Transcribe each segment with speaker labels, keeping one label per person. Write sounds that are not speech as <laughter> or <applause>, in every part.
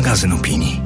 Speaker 1: magazyn opinii.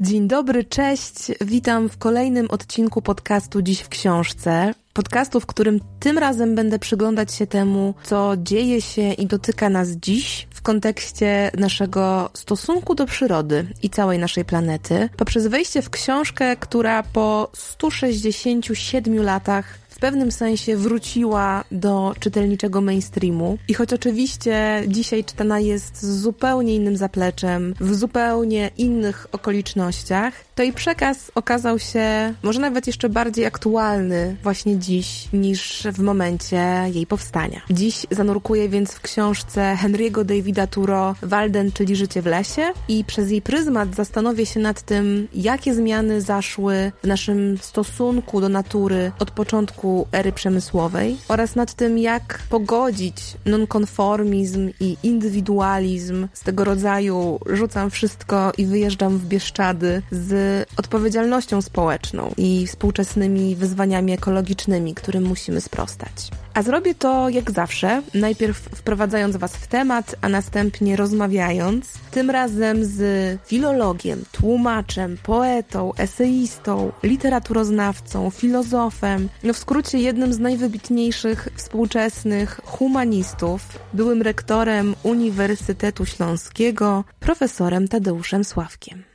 Speaker 2: Dzień dobry, cześć. Witam w kolejnym odcinku podcastu Dziś w Książce. Podcastu, w którym tym razem będę przyglądać się temu, co dzieje się i dotyka nas dziś w kontekście naszego stosunku do przyrody i całej naszej planety, poprzez wejście w książkę, która po 167 latach pewnym sensie wróciła do czytelniczego mainstreamu. I choć oczywiście dzisiaj czytana jest z zupełnie innym zapleczem, w zupełnie innych okolicznościach, jej przekaz okazał się może nawet jeszcze bardziej aktualny właśnie dziś niż w momencie jej powstania. Dziś zanurkuję więc w książce Henry'ego Davida Turo Walden, czyli Życie w lesie i przez jej pryzmat zastanowię się nad tym, jakie zmiany zaszły w naszym stosunku do natury od początku ery przemysłowej oraz nad tym, jak pogodzić nonkonformizm i indywidualizm z tego rodzaju rzucam wszystko i wyjeżdżam w Bieszczady z odpowiedzialnością społeczną i współczesnymi wyzwaniami ekologicznymi, którym musimy sprostać. A zrobię to jak zawsze, najpierw wprowadzając Was w temat, a następnie rozmawiając, tym razem z filologiem, tłumaczem, poetą, eseistą, literaturoznawcą, filozofem, no w skrócie jednym z najwybitniejszych współczesnych humanistów, byłym rektorem Uniwersytetu Śląskiego, profesorem Tadeuszem Sławkiem.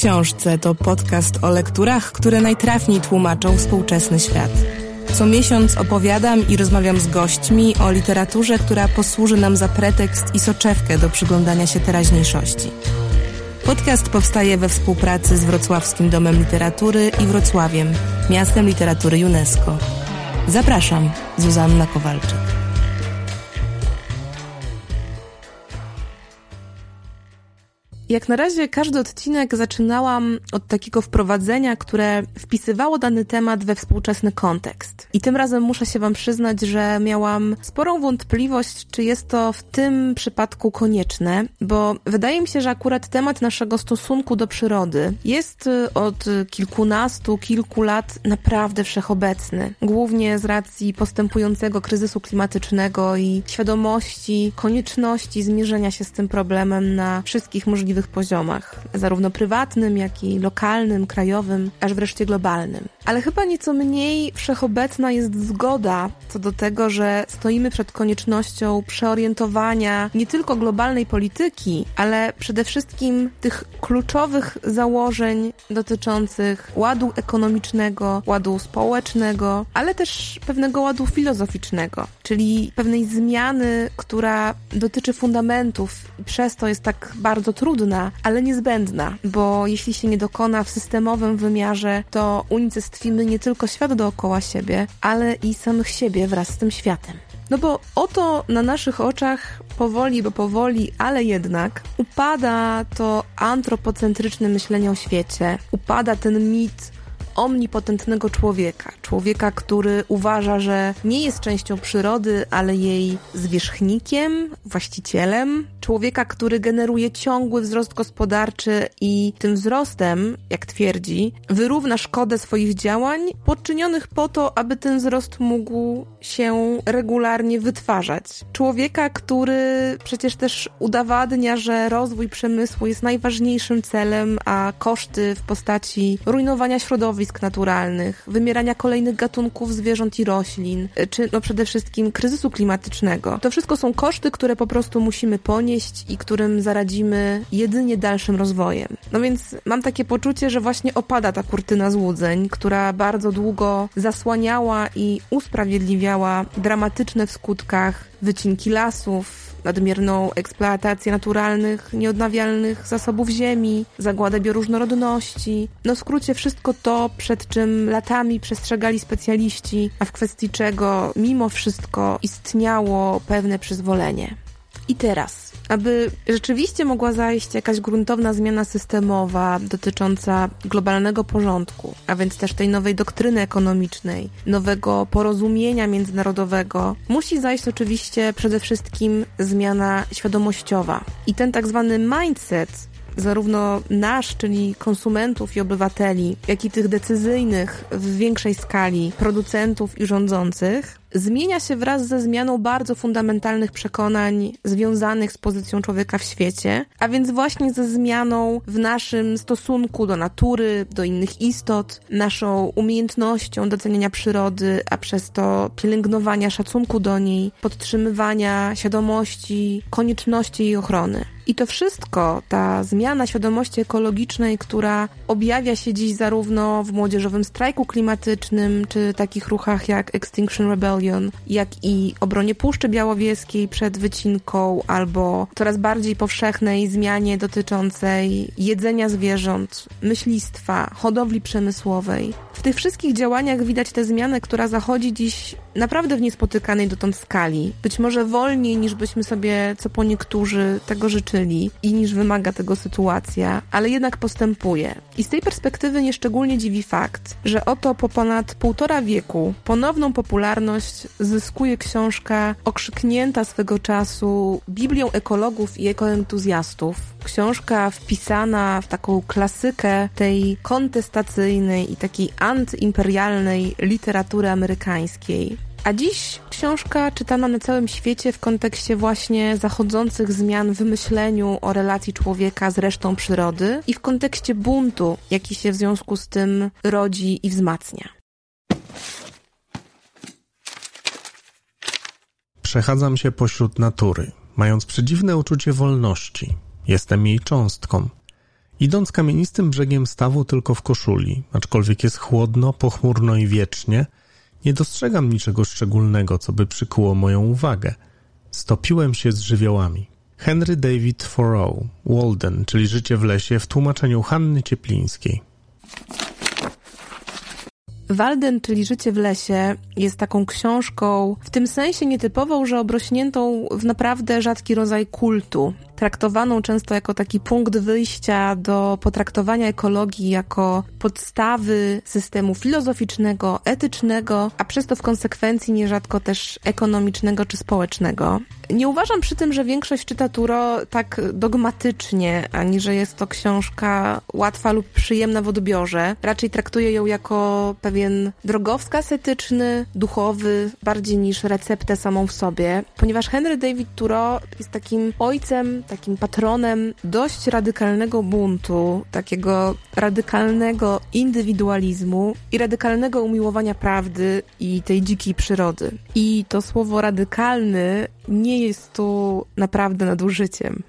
Speaker 2: Książce to podcast o lekturach, które najtrafniej tłumaczą współczesny świat. Co miesiąc opowiadam i rozmawiam z gośćmi o literaturze, która posłuży nam za pretekst i soczewkę do przyglądania się teraźniejszości. Podcast powstaje we współpracy z Wrocławskim Domem Literatury i Wrocławiem, miastem literatury UNESCO. Zapraszam, Zuzanna Kowalczyk. Jak na razie każdy odcinek zaczynałam od takiego wprowadzenia, które wpisywało dany temat we współczesny kontekst. I tym razem muszę się Wam przyznać, że miałam sporą wątpliwość, czy jest to w tym przypadku konieczne, bo wydaje mi się, że akurat temat naszego stosunku do przyrody jest y, od kilkunastu, kilku lat naprawdę wszechobecny. Głównie z racji postępującego kryzysu klimatycznego i świadomości konieczności zmierzenia się z tym problemem na wszystkich możliwych poziomach, zarówno prywatnym, jak i lokalnym, krajowym, aż wreszcie globalnym. Ale chyba nieco mniej wszechobecna jest zgoda co do tego, że stoimy przed koniecznością przeorientowania nie tylko globalnej polityki, ale przede wszystkim tych kluczowych założeń dotyczących ładu ekonomicznego, ładu społecznego, ale też pewnego ładu filozoficznego, czyli pewnej zmiany, która dotyczy fundamentów przez to jest tak bardzo trudna trudna, ale niezbędna, bo jeśli się nie dokona w systemowym wymiarze, to unicestwimy nie tylko świat dookoła siebie, ale i samych siebie wraz z tym światem. No bo oto na naszych oczach powoli, bo powoli, ale jednak upada to antropocentryczne myślenie o świecie, upada ten mit omnipotentnego człowieka. Człowieka, który uważa, że nie jest częścią przyrody, ale jej zwierzchnikiem, właścicielem. Człowieka, który generuje ciągły wzrost gospodarczy i tym wzrostem, jak twierdzi, wyrówna szkodę swoich działań podczynionych po to, aby ten wzrost mógł się regularnie wytwarzać. Człowieka, który przecież też udowadnia, że rozwój przemysłu jest najważniejszym celem, a koszty w postaci rujnowania środowisk naturalnych, wymierania kolejnych gatunków zwierząt i roślin, czy no przede wszystkim kryzysu klimatycznego. To wszystko są koszty, które po prostu musimy ponieść i którym zaradzimy jedynie dalszym rozwojem. No więc mam takie poczucie, że właśnie opada ta kurtyna złudzeń, która bardzo długo zasłaniała i usprawiedliwiała dramatyczne w skutkach wycinki lasów, nadmierną eksploatację naturalnych, nieodnawialnych zasobów ziemi, zagładę bioróżnorodności. No w skrócie wszystko to, przed czym latami przestrzegali specjaliści, a w kwestii czego mimo wszystko istniało pewne przyzwolenie. I teraz aby rzeczywiście mogła zajść jakaś gruntowna zmiana systemowa dotycząca globalnego porządku, a więc też tej nowej doktryny ekonomicznej, nowego porozumienia międzynarodowego, musi zajść oczywiście przede wszystkim zmiana świadomościowa. I ten tak zwany mindset zarówno nasz, czyli konsumentów i obywateli, jak i tych decyzyjnych w większej skali producentów i rządzących, zmienia się wraz ze zmianą bardzo fundamentalnych przekonań związanych z pozycją człowieka w świecie, a więc właśnie ze zmianą w naszym stosunku do natury, do innych istot, naszą umiejętnością doceniania przyrody, a przez to pielęgnowania szacunku do niej, podtrzymywania świadomości konieczności jej ochrony. I to wszystko, ta zmiana świadomości ekologicznej, która objawia się dziś zarówno w młodzieżowym strajku klimatycznym, czy takich ruchach jak Extinction Rebellion, jak i obronie Puszczy Białowieskiej przed wycinką, albo coraz bardziej powszechnej zmianie dotyczącej jedzenia zwierząt, myślistwa, hodowli przemysłowej. W tych wszystkich działaniach widać tę zmianę, która zachodzi dziś naprawdę w niespotykanej dotąd skali. Być może wolniej niż byśmy sobie, co po niektórzy, tego życzyli i niż wymaga tego sytuacja, ale jednak postępuje. I z tej perspektywy nieszczególnie dziwi fakt, że oto po ponad półtora wieku ponowną popularność zyskuje książka okrzyknięta swego czasu Biblią ekologów i ekoentuzjastów. Książka wpisana w taką klasykę tej kontestacyjnej i takiej antyimperialnej literatury amerykańskiej. A dziś książka czytana na całym świecie w kontekście właśnie zachodzących zmian w myśleniu o relacji człowieka z resztą przyrody i w kontekście buntu, jaki się w związku z tym rodzi i wzmacnia.
Speaker 1: Przechadzam się pośród natury, mając przedziwne uczucie wolności. Jestem jej cząstką. Idąc kamienistym brzegiem stawu tylko w koszuli, aczkolwiek jest chłodno, pochmurno i wiecznie – nie dostrzegam niczego szczególnego, co by przykuło moją uwagę. Stopiłem się z żywiołami. Henry David Thoreau, Walden, czyli Życie w lesie w tłumaczeniu Hanny Cieplińskiej.
Speaker 2: Walden, czyli Życie w lesie, jest taką książką w tym sensie nietypową, że obrośniętą w naprawdę rzadki rodzaj kultu traktowaną często jako taki punkt wyjścia do potraktowania ekologii jako podstawy systemu filozoficznego, etycznego, a przez to w konsekwencji nierzadko też ekonomicznego czy społecznego. Nie uważam przy tym, że większość czyta Turo tak dogmatycznie, ani że jest to książka łatwa lub przyjemna w odbiorze. Raczej traktuję ją jako pewien drogowskaz etyczny, duchowy, bardziej niż receptę samą w sobie, ponieważ Henry David Turo jest takim ojcem takim patronem dość radykalnego buntu, takiego radykalnego indywidualizmu i radykalnego umiłowania prawdy i tej dzikiej przyrody. I to słowo radykalny nie jest tu naprawdę nadużyciem.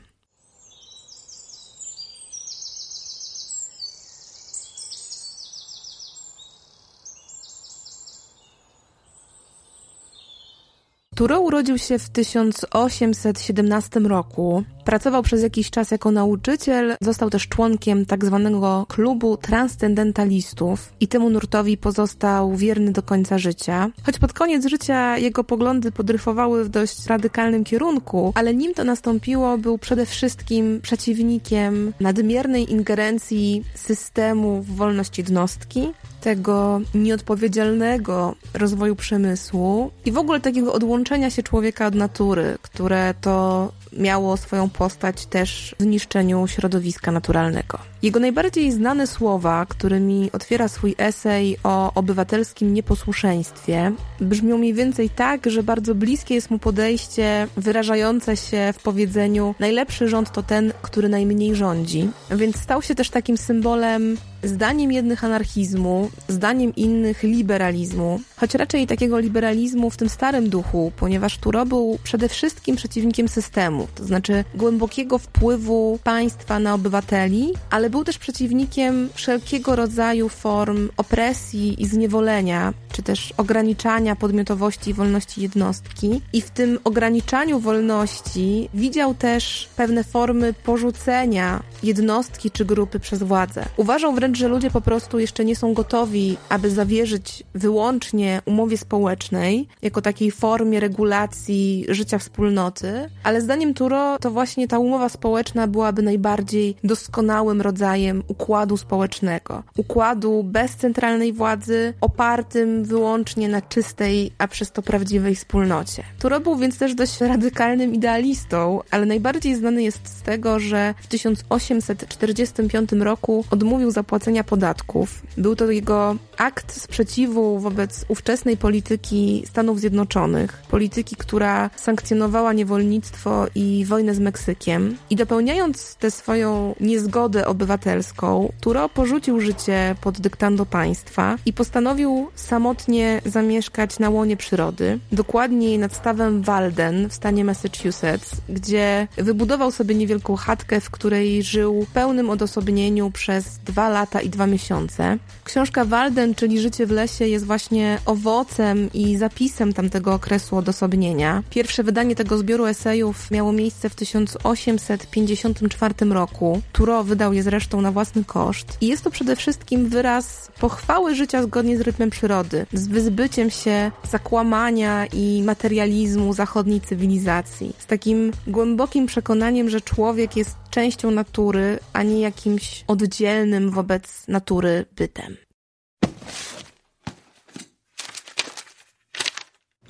Speaker 2: Turo urodził się w 1817 roku. Pracował przez jakiś czas jako nauczyciel, został też członkiem tak zwanego klubu transcendentalistów i temu nurtowi pozostał wierny do końca życia. Choć pod koniec życia jego poglądy podryfowały w dość radykalnym kierunku, ale nim to nastąpiło, był przede wszystkim przeciwnikiem nadmiernej ingerencji systemu w wolność jednostki, tego nieodpowiedzialnego rozwoju przemysłu i w ogóle takiego odłączenia się człowieka od natury, które to miało swoją postać też w niszczeniu środowiska naturalnego. Jego najbardziej znane słowa, którymi otwiera swój esej o obywatelskim nieposłuszeństwie, brzmią mniej więcej tak, że bardzo bliskie jest mu podejście wyrażające się w powiedzeniu najlepszy rząd to ten, który najmniej rządzi. Więc stał się też takim symbolem zdaniem jednych anarchizmu, zdaniem innych liberalizmu, choć raczej takiego liberalizmu w tym starym duchu, ponieważ Turo był przede wszystkim przeciwnikiem systemu, to znaczy głębokiego wpływu państwa na obywateli, ale był też przeciwnikiem wszelkiego rodzaju form opresji i zniewolenia, czy też ograniczania podmiotowości i wolności jednostki. I w tym ograniczaniu wolności widział też pewne formy porzucenia jednostki czy grupy przez władzę. Uważał wręcz, że ludzie po prostu jeszcze nie są gotowi, aby zawierzyć wyłącznie umowie społecznej, jako takiej formie regulacji życia wspólnoty, ale zdaniem Turo to właśnie ta umowa społeczna byłaby najbardziej doskonałym rodzajem układu społecznego. Układu bez centralnej władzy, opartym wyłącznie na czystej, a przez to prawdziwej wspólnocie. Turo był więc też dość radykalnym idealistą, ale najbardziej znany jest z tego, że w 1845 roku odmówił zapłacenia podatków. Był to jego akt sprzeciwu wobec ówczesnej polityki Stanów Zjednoczonych, polityki, która sankcjonowała niewolnictwo i wojnę z Meksykiem. I dopełniając tę swoją niezgodę obywatelską, Turo porzucił życie pod dyktando państwa i postanowił samotnie zamieszkać na łonie przyrody, dokładniej nad stawem Walden w stanie Massachusetts, gdzie wybudował sobie niewielką chatkę, w której żył w pełnym odosobnieniu przez dwa lata i dwa miesiące. Książka Walden, czyli Życie w lesie, jest właśnie owocem i zapisem tamtego okresu odosobnienia. Pierwsze wydanie tego zbioru esejów miało miejsce w 1854 roku. Turo wydał je zresztą na własny koszt. I jest to przede wszystkim wyraz pochwały życia zgodnie z rytmem przyrody, z wyzbyciem się zakłamania i materializmu zachodniej cywilizacji, z takim głębokim przekonaniem, że człowiek jest częścią natury, a nie jakimś oddzielnym wobec natury bytem.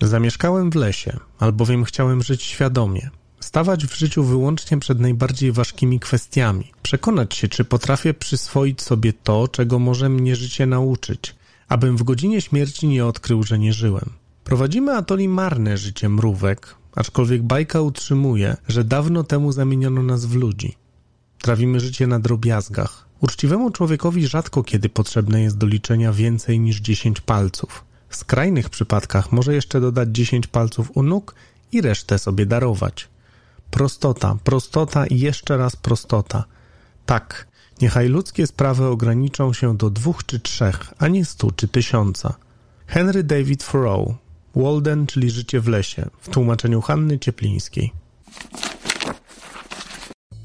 Speaker 1: Zamieszkałem w lesie, albowiem chciałem żyć świadomie. Stawać w życiu wyłącznie przed najbardziej ważkimi kwestiami. Przekonać się, czy potrafię przyswoić sobie to, czego może mnie życie nauczyć, abym w godzinie śmierci nie odkrył, że nie żyłem. Prowadzimy atoli marne życie mrówek, aczkolwiek bajka utrzymuje, że dawno temu zamieniono nas w ludzi. Trawimy życie na drobiazgach. Uczciwemu człowiekowi rzadko kiedy potrzebne jest do liczenia więcej niż 10 palców. W skrajnych przypadkach może jeszcze dodać 10 palców u nóg i resztę sobie darować. Prostota, prostota i jeszcze raz prostota. Tak, niechaj ludzkie sprawy ograniczą się do dwóch czy trzech, a nie stu czy tysiąca. Henry David Thoreau, Walden, czyli Życie w lesie, w tłumaczeniu Hanny Cieplińskiej.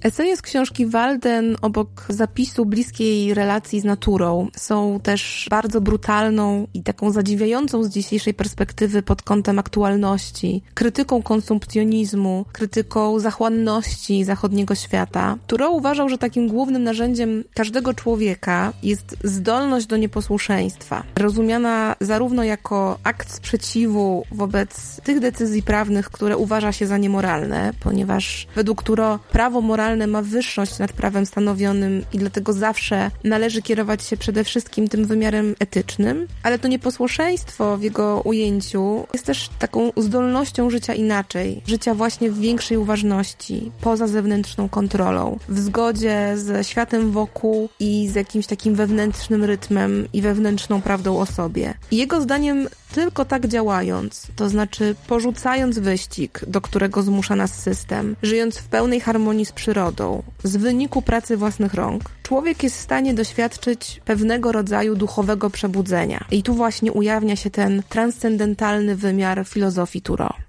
Speaker 2: Eseje z książki Walden obok zapisu bliskiej relacji z naturą są też bardzo brutalną i taką zadziwiającą z dzisiejszej perspektywy pod kątem aktualności, krytyką konsumpcjonizmu, krytyką zachłanności zachodniego świata. Turo uważał, że takim głównym narzędziem każdego człowieka jest zdolność do nieposłuszeństwa, rozumiana zarówno jako akt sprzeciwu wobec tych decyzji prawnych, które uważa się za niemoralne, ponieważ według Turo prawo moralne moralne ma wyższość nad prawem stanowionym i dlatego zawsze należy kierować się przede wszystkim tym wymiarem etycznym, ale to nieposłuszeństwo w jego ujęciu jest też taką zdolnością życia inaczej, życia właśnie w większej uważności, poza zewnętrzną kontrolą, w zgodzie ze światem wokół i z jakimś takim wewnętrznym rytmem i wewnętrzną prawdą o sobie. I jego zdaniem tylko tak działając, to znaczy porzucając wyścig, do którego zmusza nas system, żyjąc w pełnej harmonii z przyrodą, z wyniku pracy własnych rąk, człowiek jest w stanie doświadczyć pewnego rodzaju duchowego przebudzenia. I tu właśnie ujawnia się ten transcendentalny wymiar filozofii Turo.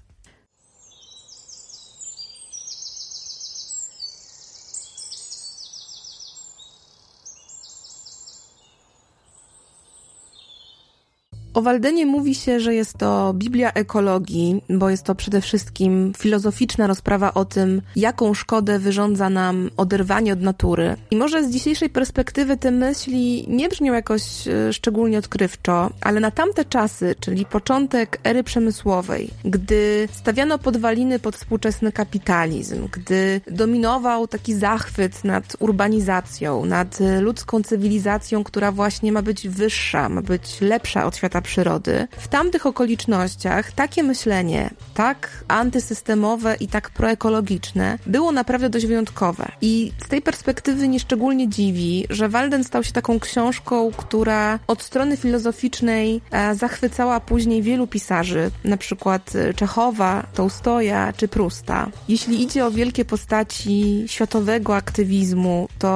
Speaker 2: O Waldenie mówi się, że jest to Biblia ekologii, bo jest to przede wszystkim filozoficzna rozprawa o tym, jaką szkodę wyrządza nam oderwanie od natury. I może z dzisiejszej perspektywy te myśli nie brzmią jakoś e, szczególnie odkrywczo, ale na tamte czasy, czyli początek ery przemysłowej, gdy stawiano podwaliny pod współczesny kapitalizm, gdy dominował taki zachwyt nad urbanizacją, nad ludzką cywilizacją, która właśnie ma być wyższa, ma być lepsza od świata przyrody. W tamtych okolicznościach takie myślenie, tak antysystemowe i tak proekologiczne, było naprawdę dość wyjątkowe. I z tej perspektywy nieszczególnie dziwi, że Walden stał się taką książką, która od strony filozoficznej e, zachwycała później wielu pisarzy, na przykład e, Czechowa, Tołstoja czy Prusta. Jeśli idzie o wielkie postaci światowego aktywizmu, to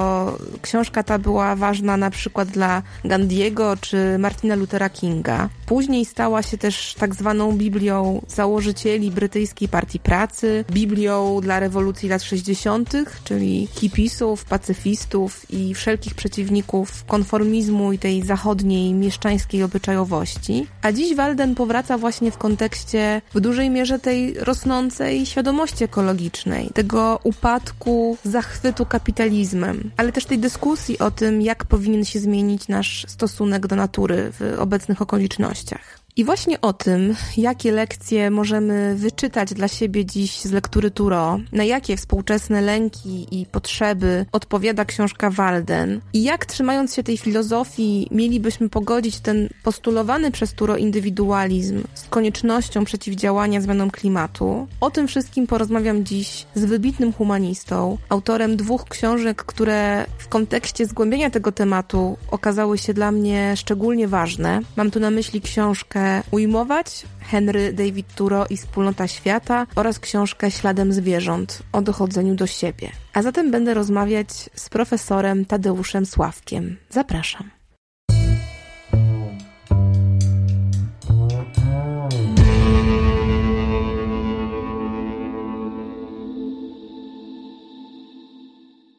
Speaker 2: książka ta była ważna na przykład dla Gandiego czy Martina Luthera Kinga. Później stała się też tak zwaną Biblią założycieli brytyjskiej Partii Pracy, Biblią dla rewolucji lat 60., czyli hipisów, pacyfistów i wszelkich przeciwników konformizmu i tej zachodniej mieszczańskiej obyczajowości. A dziś Walden powraca właśnie w kontekście w dużej mierze tej rosnącej świadomości ekologicznej, tego upadku, zachwytu kapitalizmem, ale też tej dyskusji o tym, jak powinien się zmienić nasz stosunek do natury w obecnych okolicznościach okolicznościach. I właśnie o tym, jakie lekcje możemy wyczytać dla siebie dziś z lektury Turo, na jakie współczesne lęki i potrzeby odpowiada książka Walden i jak trzymając się tej filozofii mielibyśmy pogodzić ten postulowany przez Turo indywidualizm z koniecznością przeciwdziałania zmianom klimatu. O tym wszystkim porozmawiam dziś z wybitnym humanistą, autorem dwóch książek, które w kontekście zgłębienia tego tematu okazały się dla mnie szczególnie ważne. Mam tu na myśli książkę Ujmować Henry David Turo i Wspólnota Świata oraz książkę Śladem zwierząt o dochodzeniu do siebie. A zatem będę rozmawiać z profesorem Tadeuszem Sławkiem. Zapraszam.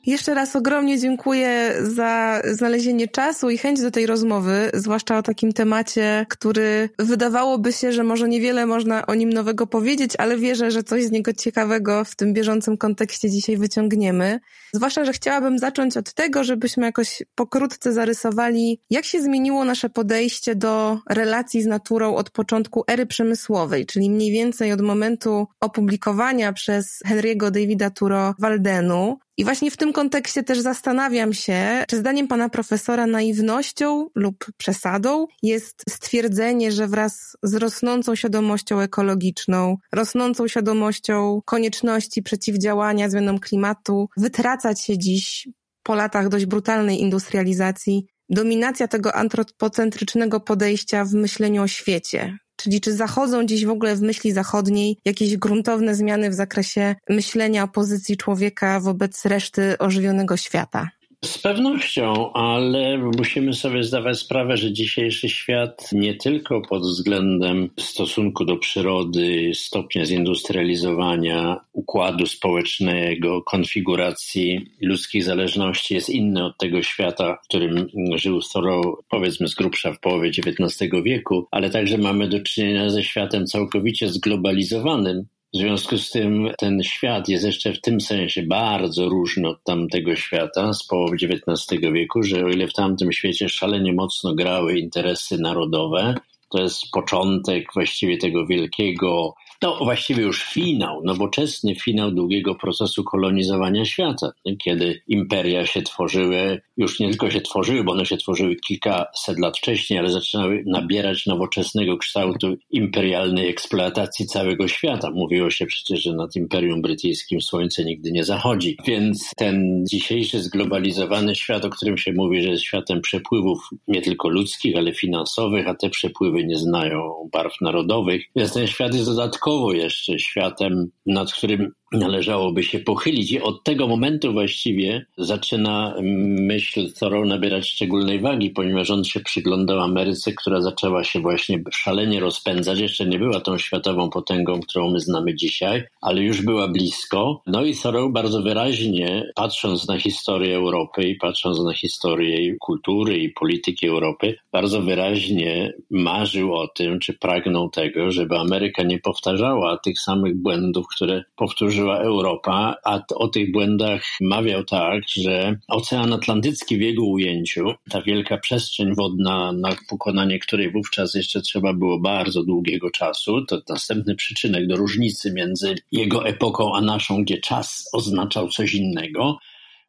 Speaker 2: Jeszcze raz ogromnie dziękuję za znalezienie czasu i chęć do tej rozmowy, zwłaszcza o takim temacie, który wydawałoby się, że może niewiele można o nim nowego powiedzieć, ale wierzę, że coś z niego ciekawego w tym bieżącym kontekście dzisiaj wyciągniemy. Zwłaszcza, że chciałabym zacząć od tego, żebyśmy jakoś pokrótce zarysowali, jak się zmieniło nasze podejście do relacji z naturą od początku ery przemysłowej, czyli mniej więcej od momentu opublikowania przez Henry'ego Davida Turo Waldenu, i właśnie w tym kontekście też zastanawiam się, czy zdaniem pana profesora naiwnością lub przesadą jest stwierdzenie, że wraz z rosnącą świadomością ekologiczną, rosnącą świadomością konieczności przeciwdziałania zmianom klimatu, wytracać się dziś po latach dość brutalnej industrializacji dominacja tego antropocentrycznego podejścia w myśleniu o świecie, Czyli czy zachodzą dziś w ogóle w myśli zachodniej jakieś gruntowne zmiany w zakresie myślenia o pozycji człowieka wobec reszty ożywionego świata?
Speaker 3: Z pewnością, ale musimy sobie zdawać sprawę, że dzisiejszy świat nie tylko pod względem stosunku do przyrody, stopnia zindustrializowania, układu społecznego, konfiguracji ludzkich zależności jest inny od tego świata, w którym żył Thoreau, powiedzmy z grubsza w połowie XIX wieku, ale także mamy do czynienia ze światem całkowicie zglobalizowanym, w związku z tym ten świat jest jeszcze w tym sensie bardzo różny od tamtego świata z połowy XIX wieku, że o ile w tamtym świecie szalenie mocno grały interesy narodowe, to jest początek właściwie tego wielkiego no właściwie już finał, nowoczesny finał długiego procesu kolonizowania świata, kiedy imperia się tworzyły, już nie tylko się tworzyły, bo one się tworzyły kilkaset lat wcześniej, ale zaczynały nabierać nowoczesnego kształtu imperialnej eksploatacji całego świata. Mówiło się przecież, że nad Imperium Brytyjskim słońce nigdy nie zachodzi. Więc ten dzisiejszy zglobalizowany świat, o którym się mówi, że jest światem przepływów nie tylko ludzkich, ale finansowych, a te przepływy nie znają barw narodowych, więc ten świat jest dodatkowo dodatkowo jeszcze światem, nad którym należałoby się pochylić. I od tego momentu właściwie zaczyna myśl Thoreau nabierać szczególnej wagi, ponieważ on się przyglądał Ameryce, która zaczęła się właśnie szalenie rozpędzać. Jeszcze nie była tą światową potęgą, którą my znamy dzisiaj, ale już była blisko. No i Thoreau bardzo wyraźnie, patrząc na historię Europy i patrząc na historię kultury i polityki Europy, bardzo wyraźnie marzył o tym, czy pragnął tego, żeby Ameryka nie powtarzała tych samych błędów, które powtórzyła Europa, a o tych błędach mawiał tak, że Ocean Atlantycki w jego ujęciu, ta wielka przestrzeń wodna, na pokonanie której wówczas jeszcze trzeba było bardzo długiego czasu, to następny przyczynek do różnicy między jego epoką a naszą, gdzie czas oznaczał coś innego,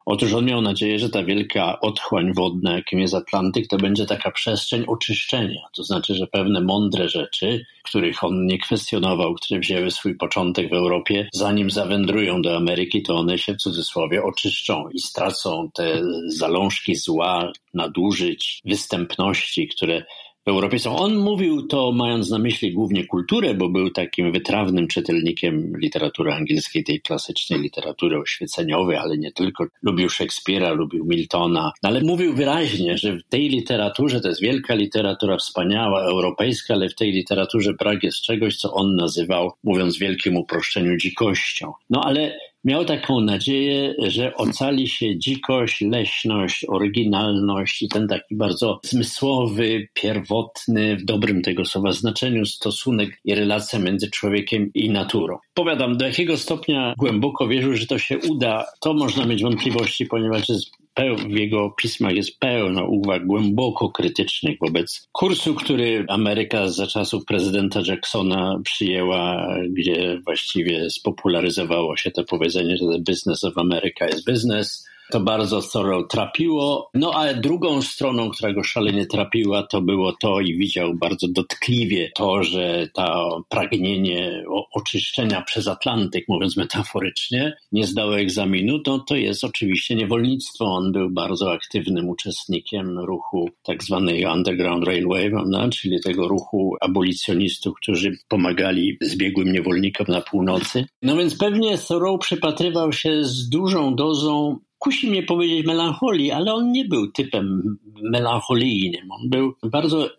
Speaker 3: Otóż on miał nadzieję, że ta wielka otchłań wodna, jakim jest Atlantyk, to będzie taka przestrzeń oczyszczenia. To znaczy, że pewne mądre rzeczy, których on nie kwestionował, które wzięły swój początek w Europie, zanim zawędrują do Ameryki, to one się w cudzysłowie oczyszczą i stracą te zalążki zła, nadużyć, występności, które w. On mówił to mając na myśli głównie kulturę, bo był takim wytrawnym czytelnikiem literatury angielskiej, tej klasycznej literatury oświeceniowej, ale nie tylko. Lubił Szekspira, lubił Miltona, no, ale mówił wyraźnie, że w tej literaturze, to jest wielka literatura, wspaniała, europejska, ale w tej literaturze brak jest czegoś, co on nazywał, mówiąc w wielkim uproszczeniu, dzikością. No ale miał taką nadzieję, że ocali się dzikość, leśność, oryginalność i ten taki bardzo zmysłowy, pierwotny, w dobrym tego słowa znaczeniu stosunek i relacja między człowiekiem i naturą. Powiadam, do jakiego stopnia głęboko wierzył, że to się uda, to można mieć wątpliwości, ponieważ jest w jego pismach jest pełno uwag głęboko krytycznych wobec kursu, który Ameryka za czasów prezydenta Jacksona przyjęła, gdzie właściwie spopularyzowało się to powiedzenie, że the business of America is business to bardzo Thoreau trapiło. No a drugą stroną, która go szalenie trapiła, to było to i widział bardzo dotkliwie to, że to pragnienie oczyszczenia przez Atlantyk, mówiąc metaforycznie, nie zdało egzaminu, to, to jest oczywiście niewolnictwo. On był bardzo aktywnym uczestnikiem ruchu tak zwanej Underground Railway, prawda? czyli tego ruchu abolicjonistów, którzy pomagali zbiegłym niewolnikom na północy. No więc pewnie Thoreau przypatrywał się z dużą dozą kusi mnie powiedzieć melancholii, ale on nie był typem melancholijnym. On był bardzo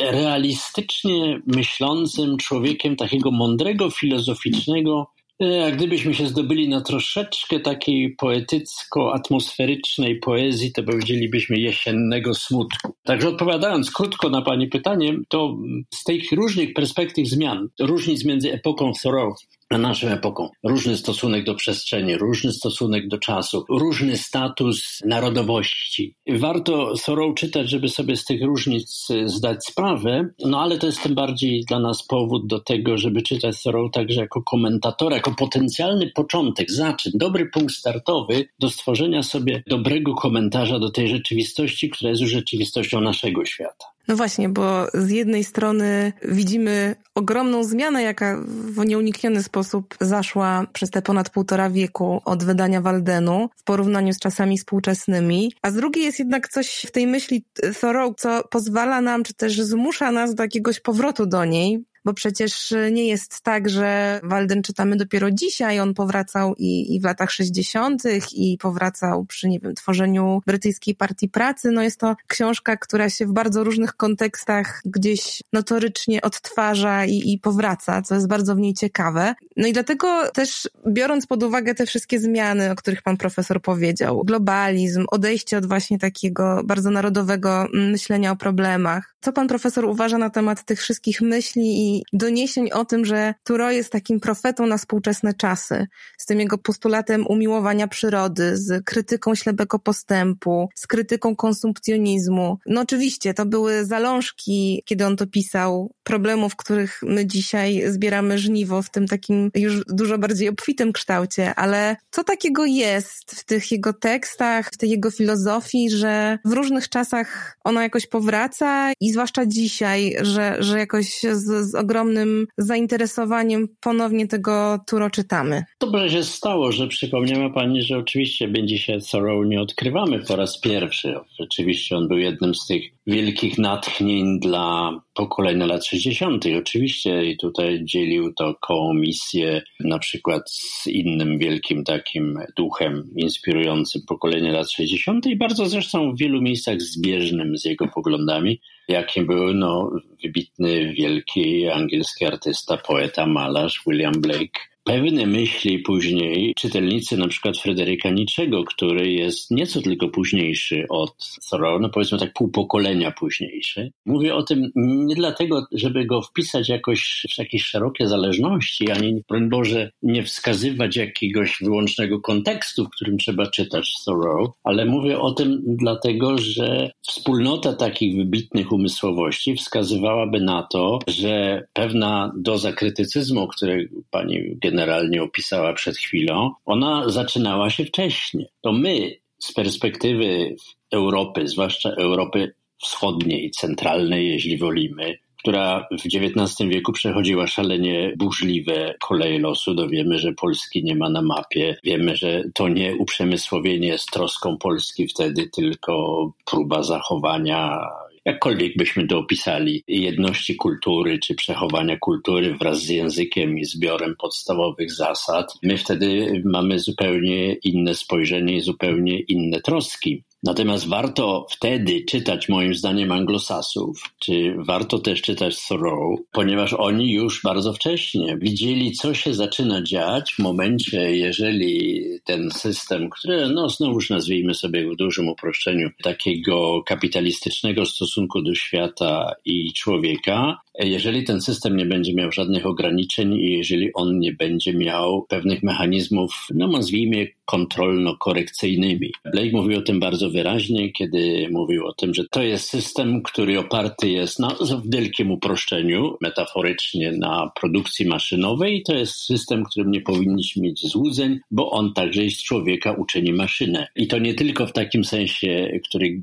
Speaker 3: realistycznie myślącym człowiekiem takiego mądrego, filozoficznego, e, jak gdybyśmy się zdobyli na troszeczkę takiej poetycko-atmosferycznej poezji, to powiedzielibyśmy jesiennego smutku. Także odpowiadając krótko na Pani pytanie, to z tych różnych perspektyw zmian, różnic między epoką Thoreau naszą epoką. Różny stosunek do przestrzeni, różny stosunek do czasu, różny status narodowości. Warto Thoreau czytać, żeby sobie z tych różnic zdać sprawę, no ale to jest tym bardziej dla nas powód do tego, żeby czytać Thoreau także jako komentatora, jako potencjalny początek, zaczyn, dobry punkt startowy do stworzenia sobie dobrego komentarza do tej rzeczywistości, która jest już rzeczywistością naszego świata.
Speaker 2: No właśnie, bo z jednej strony widzimy ogromną zmianę, jaka w nieunikniony sposób zaszła przez te ponad półtora wieku od wydania Waldenu w porównaniu z czasami współczesnymi, a z drugiej jest jednak coś w tej myśli Thoreau, co pozwala nam, czy też zmusza nas do jakiegoś powrotu do niej, bo przecież nie jest tak, że Walden czytamy dopiero dzisiaj, on powracał i, i w latach 60. i powracał przy, nie wiem, tworzeniu brytyjskiej partii pracy. No jest to książka, która się w bardzo różnych kontekstach gdzieś notorycznie odtwarza i, i powraca, co jest bardzo w niej ciekawe. No i dlatego też biorąc pod uwagę te wszystkie zmiany, o których pan profesor powiedział, globalizm, odejście od właśnie takiego bardzo narodowego myślenia o problemach. Co pan profesor uważa na temat tych wszystkich myśli i doniesień o tym, że Turo jest takim profetą na współczesne czasy, z tym jego postulatem umiłowania przyrody, z krytyką ślepego postępu, z krytyką konsumpcjonizmu. No oczywiście, to były zalążki, kiedy on to pisał, problemów, których my dzisiaj zbieramy żniwo w tym takim już dużo bardziej obfitym kształcie, ale co takiego jest w tych jego tekstach, w tej jego filozofii, że w różnych czasach ona jakoś powraca i zwłaszcza dzisiaj, że, że jakoś z, z ogromnym zainteresowaniem ponownie tego Turo czytamy.
Speaker 3: Dobrze się stało, że przypomniała Pani, że oczywiście będzie się Thoreau nie odkrywamy po raz pierwszy. Rzeczywiście on był jednym z tych wielkich natchnień dla pokolenia lat 60. Oczywiście i tutaj dzielił to komisję na przykład z innym wielkim takim duchem inspirującym pokolenie lat 60. i bardzo zresztą w wielu miejscach zbieżnym z jego poglądami, jakim był no, wybitny, wielki angielski artysta, poeta, malarz William Blake pewne myśli później czytelnicy na przykład Fryderyka Niczego, który jest nieco tylko późniejszy od Thoreau, no powiedzmy tak pół pokolenia późniejszy. Mówię o tym nie dlatego, żeby go wpisać jakoś w jakieś szerokie zależności, ani broń Boże nie wskazywać jakiegoś wyłącznego kontekstu, w którym trzeba czytać Thoreau, ale mówię o tym dlatego, że wspólnota takich wybitnych umysłowości wskazywałaby na to, że pewna doza krytycyzmu, który pani generalnie opisała przed chwilą, ona zaczynała się wcześniej. To my z perspektywy Europy, zwłaszcza Europy wschodniej, centralnej, jeśli wolimy, która w XIX wieku przechodziła szalenie burzliwe koleje losu. Dowiemy, że Polski nie ma na mapie. Wiemy, że to nie uprzemysłowienie jest troską Polski wtedy, tylko próba zachowania jakkolwiek byśmy to opisali, jedności kultury czy przechowania kultury wraz z językiem i zbiorem podstawowych zasad, my wtedy mamy zupełnie inne spojrzenie i zupełnie inne troski. Natomiast warto wtedy czytać, moim zdaniem, anglosasów, czy warto też czytać Thoreau, ponieważ oni już bardzo wcześnie widzieli, co się zaczyna dziać w momencie, jeżeli ten system, który, no znowuż nazwijmy sobie w dużym uproszczeniu, takiego kapitalistycznego stosunku do świata i człowieka, jeżeli ten system nie będzie miał żadnych ograniczeń i jeżeli on nie będzie miał pewnych mechanizmów, no nazwijmy kontrolno-korekcyjnymi. Blake mówił o tym bardzo wyraźnie, kiedy mówił o tym, że to jest system, który oparty jest na w wielkim uproszczeniu, metaforycznie na produkcji maszynowej to jest system, którym nie powinniśmy mieć złudzeń, bo on także z człowieka uczyni maszynę. I to nie tylko w takim sensie, który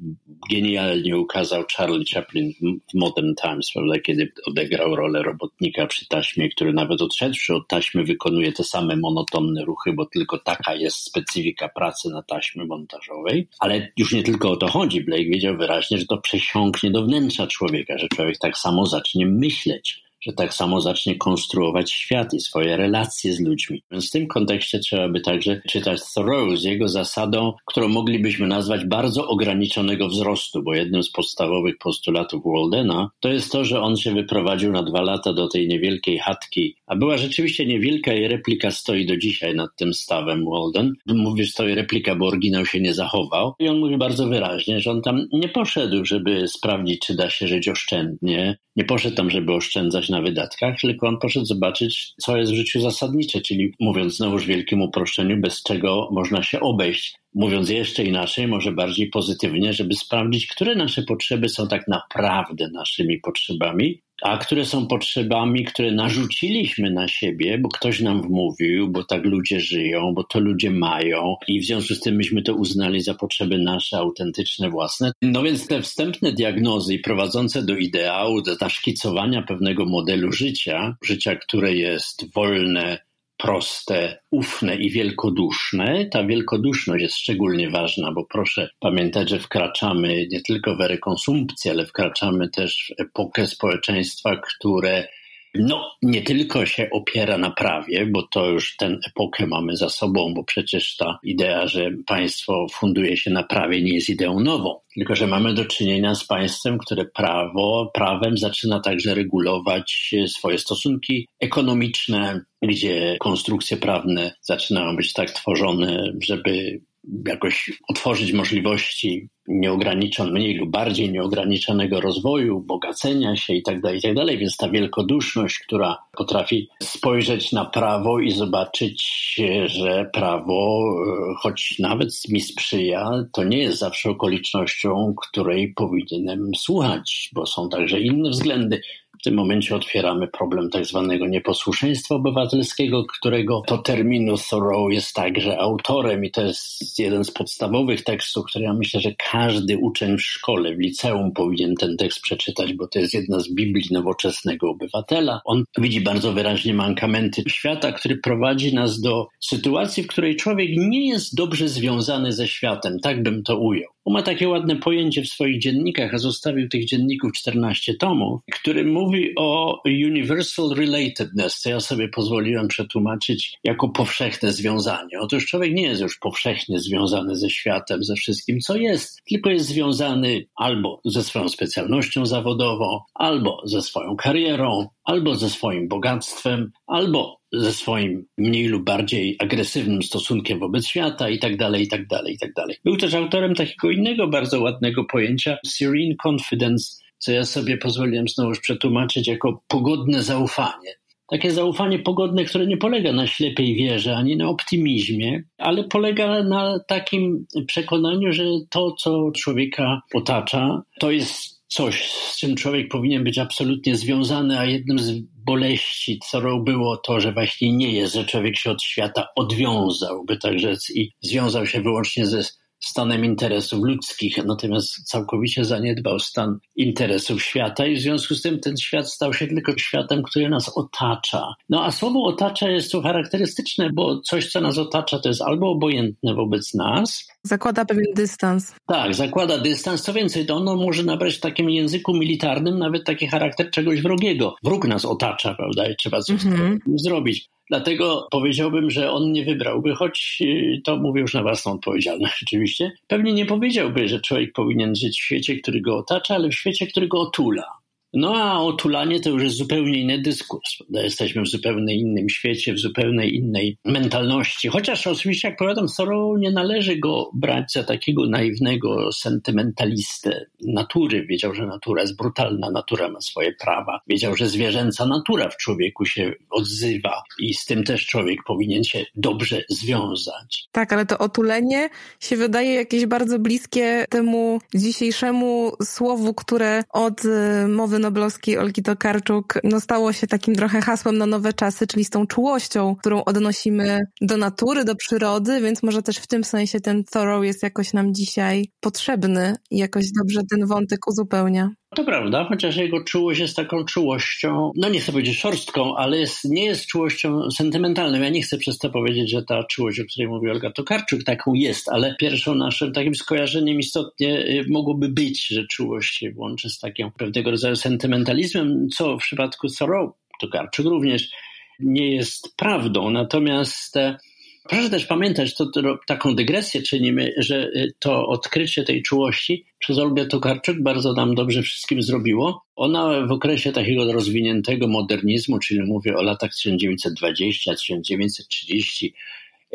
Speaker 3: genialnie ukazał Charlie Chaplin w Modern Times, prawda, kiedy odegrał rolę robotnika przy taśmie, który nawet odszedłszy od taśmy wykonuje te same monotonne ruchy, bo tylko taka jest specyfika pracy na taśmie montażowej. Ale już nie tylko o to chodzi. Blake wiedział wyraźnie, że to przesiąknie do wnętrza człowieka, że człowiek tak samo zacznie myśleć że tak samo zacznie konstruować świat i swoje relacje z ludźmi. Więc w tym kontekście trzeba by także czytać Thoreau z jego zasadą, którą moglibyśmy nazwać bardzo ograniczonego wzrostu, bo jednym z podstawowych postulatów Waldena to jest to, że on się wyprowadził na dwa lata do tej niewielkiej chatki, a była rzeczywiście niewielka i replika stoi do dzisiaj nad tym stawem Walden. Mówię, że stoi replika, bo oryginał się nie zachował. I on mówi bardzo wyraźnie, że on tam nie poszedł, żeby sprawdzić, czy da się żyć oszczędnie. Nie poszedł tam, żeby oszczędzać na wydatkach, tylko on poszedł zobaczyć, co jest w życiu zasadnicze, czyli mówiąc znowuż w wielkim uproszczeniu, bez czego można się obejść. Mówiąc jeszcze inaczej, może bardziej pozytywnie, żeby sprawdzić, które nasze potrzeby są tak naprawdę naszymi potrzebami, a które są potrzebami, które narzuciliśmy na siebie, bo ktoś nam wmówił, bo tak ludzie żyją, bo to ludzie mają i w związku z tym myśmy to uznali za potrzeby nasze, autentyczne, własne. No więc te wstępne diagnozy prowadzące do ideału, do zaszkicowania pewnego modelu życia, życia, które jest wolne, proste, ufne i wielkoduszne. Ta wielkoduszność jest szczególnie ważna, bo proszę pamiętać, że wkraczamy nie tylko w rekonsumpcję, ale wkraczamy też w epokę społeczeństwa, które no, nie tylko się opiera na prawie, bo to już tę epokę mamy za sobą, bo przecież ta idea, że państwo funduje się na prawie, nie jest ideą nową. Tylko, że mamy do czynienia z państwem, które prawo, prawem zaczyna także regulować swoje stosunki ekonomiczne, gdzie konstrukcje prawne zaczynają być tak tworzone, żeby jakoś otworzyć możliwości nieograniczonego, mniej lub bardziej nieograniczonego rozwoju, bogacenia się itd., tak itd. Tak Więc ta wielkoduszność, która potrafi spojrzeć na prawo i zobaczyć, że prawo, e, choć nawet mi sprzyja, to nie jest zawsze okolicznością, której powinienem słuchać, bo są także inne względy. W tym momencie otwieramy problem tak zwanego nieposłuszeństwa obywatelskiego, którego to terminu Thoreau jest także autorem i to jest jeden z podstawowych tekstów, który ja myślę, że każdy uczeń w szkole, w liceum powinien ten tekst przeczytać, bo to jest jedna z Biblii nowoczesnego obywatela. On widzi bardzo wyraźnie mankamenty świata, który prowadzi nas do sytuacji, w której człowiek nie jest dobrze związany ze światem, tak bym to ujął. On ma takie ładne pojęcie w swoich dziennikach, a zostawił tych dzienników 14 tomów, który mówi o universal relatedness, co ja sobie pozwoliłem przetłumaczyć jako powszechne związanie. Otóż człowiek nie jest już powszechnie związany ze światem, ze wszystkim, co jest, tylko jest związany albo ze swoją specjalnością zawodową, albo ze swoją karierą, albo ze swoim bogactwem, albo ze swoim mniej lub bardziej agresywnym stosunkiem wobec świata i tak dalej, i tak dalej, i tak dalej. Był też autorem takiego innego bardzo ładnego pojęcia serene confidence, co ja sobie pozwoliłem znowu przetłumaczyć jako pogodne zaufanie. Takie zaufanie pogodne, które nie polega na ślepej wierze ani na optymizmie, ale polega na takim przekonaniu, że to, co człowieka otacza, to jest coś, z czym człowiek powinien być absolutnie związany, a jednym z boleści Thoreau było to, że właśnie nie jest, że człowiek się od świata odwiązał, by tak rzec, i związał się wyłącznie ze stanem interesów ludzkich, natomiast całkowicie zaniedbał stan interesów świata i w związku z tym ten świat stał się tylko światem, który nas otacza. No a słowo otacza jest tu charakterystyczne, bo coś, co nas otacza, to jest albo obojętne wobec nas.
Speaker 2: Zakłada pewien dystans.
Speaker 3: Tak, zakłada dystans. Co więcej, to ono może nabrać w takim języku militarnym nawet taki charakter czegoś wrogiego. Wróg nas otacza, prawda, i trzeba coś mm -hmm. zrobić. Dlatego powiedziałbym, że on nie wybrałby, choć y, to mówię już na własną odpowiedzialność <laughs> oczywiście. Pewnie nie powiedziałby, że człowiek powinien żyć w świecie, który go otacza, ale w świecie, który go otula. No a otulanie to już jest zupełnie inny dyskurs. Jesteśmy w zupełnie innym świecie, w zupełnie innej mentalności. Chociaż oczywiście, jak powiadam, Thoreau nie należy go brać za takiego naiwnego sentymentalistę natury. Wiedział, że natura jest brutalna, natura ma swoje prawa. Wiedział, że zwierzęca natura w człowieku się odzywa i z tym też człowiek powinien się dobrze związać.
Speaker 2: Tak, ale to otulenie się wydaje jakieś bardzo bliskie temu dzisiejszemu słowu, które od y, mowy noblowskiej Olgi Tokarczuk no, stało się takim trochę hasłem na nowe czasy, czyli z tą czułością, którą odnosimy do natury, do przyrody, więc może też w tym sensie ten Thoreau jest jakoś nam dzisiaj potrzebny i jakoś dobrze ten wątek uzupełnia.
Speaker 3: To prawda, chociaż jego czułość jest taką czułością, no nie chcę powiedzieć szorstką, ale jest, nie jest czułością sentymentalną. Ja nie chcę przez to powiedzieć, że ta czułość, o której mówi Olga Tokarczuk, taką jest, ale pierwszą naszym takim skojarzeniem istotnie y, mogłoby być, że czułość się łączy z takim pewnego rodzaju sentymentalizmem, co w przypadku Thoreau, Tokarczuk również nie jest prawdą. Natomiast Proszę też pamiętać, to, to, taką dygresję czynimy, że y, to odkrycie tej czułości przez Olgę Tokarczuk bardzo nam dobrze wszystkim zrobiło. Ona w okresie takiego rozwiniętego modernizmu, czyli mówię o latach 1920-1930,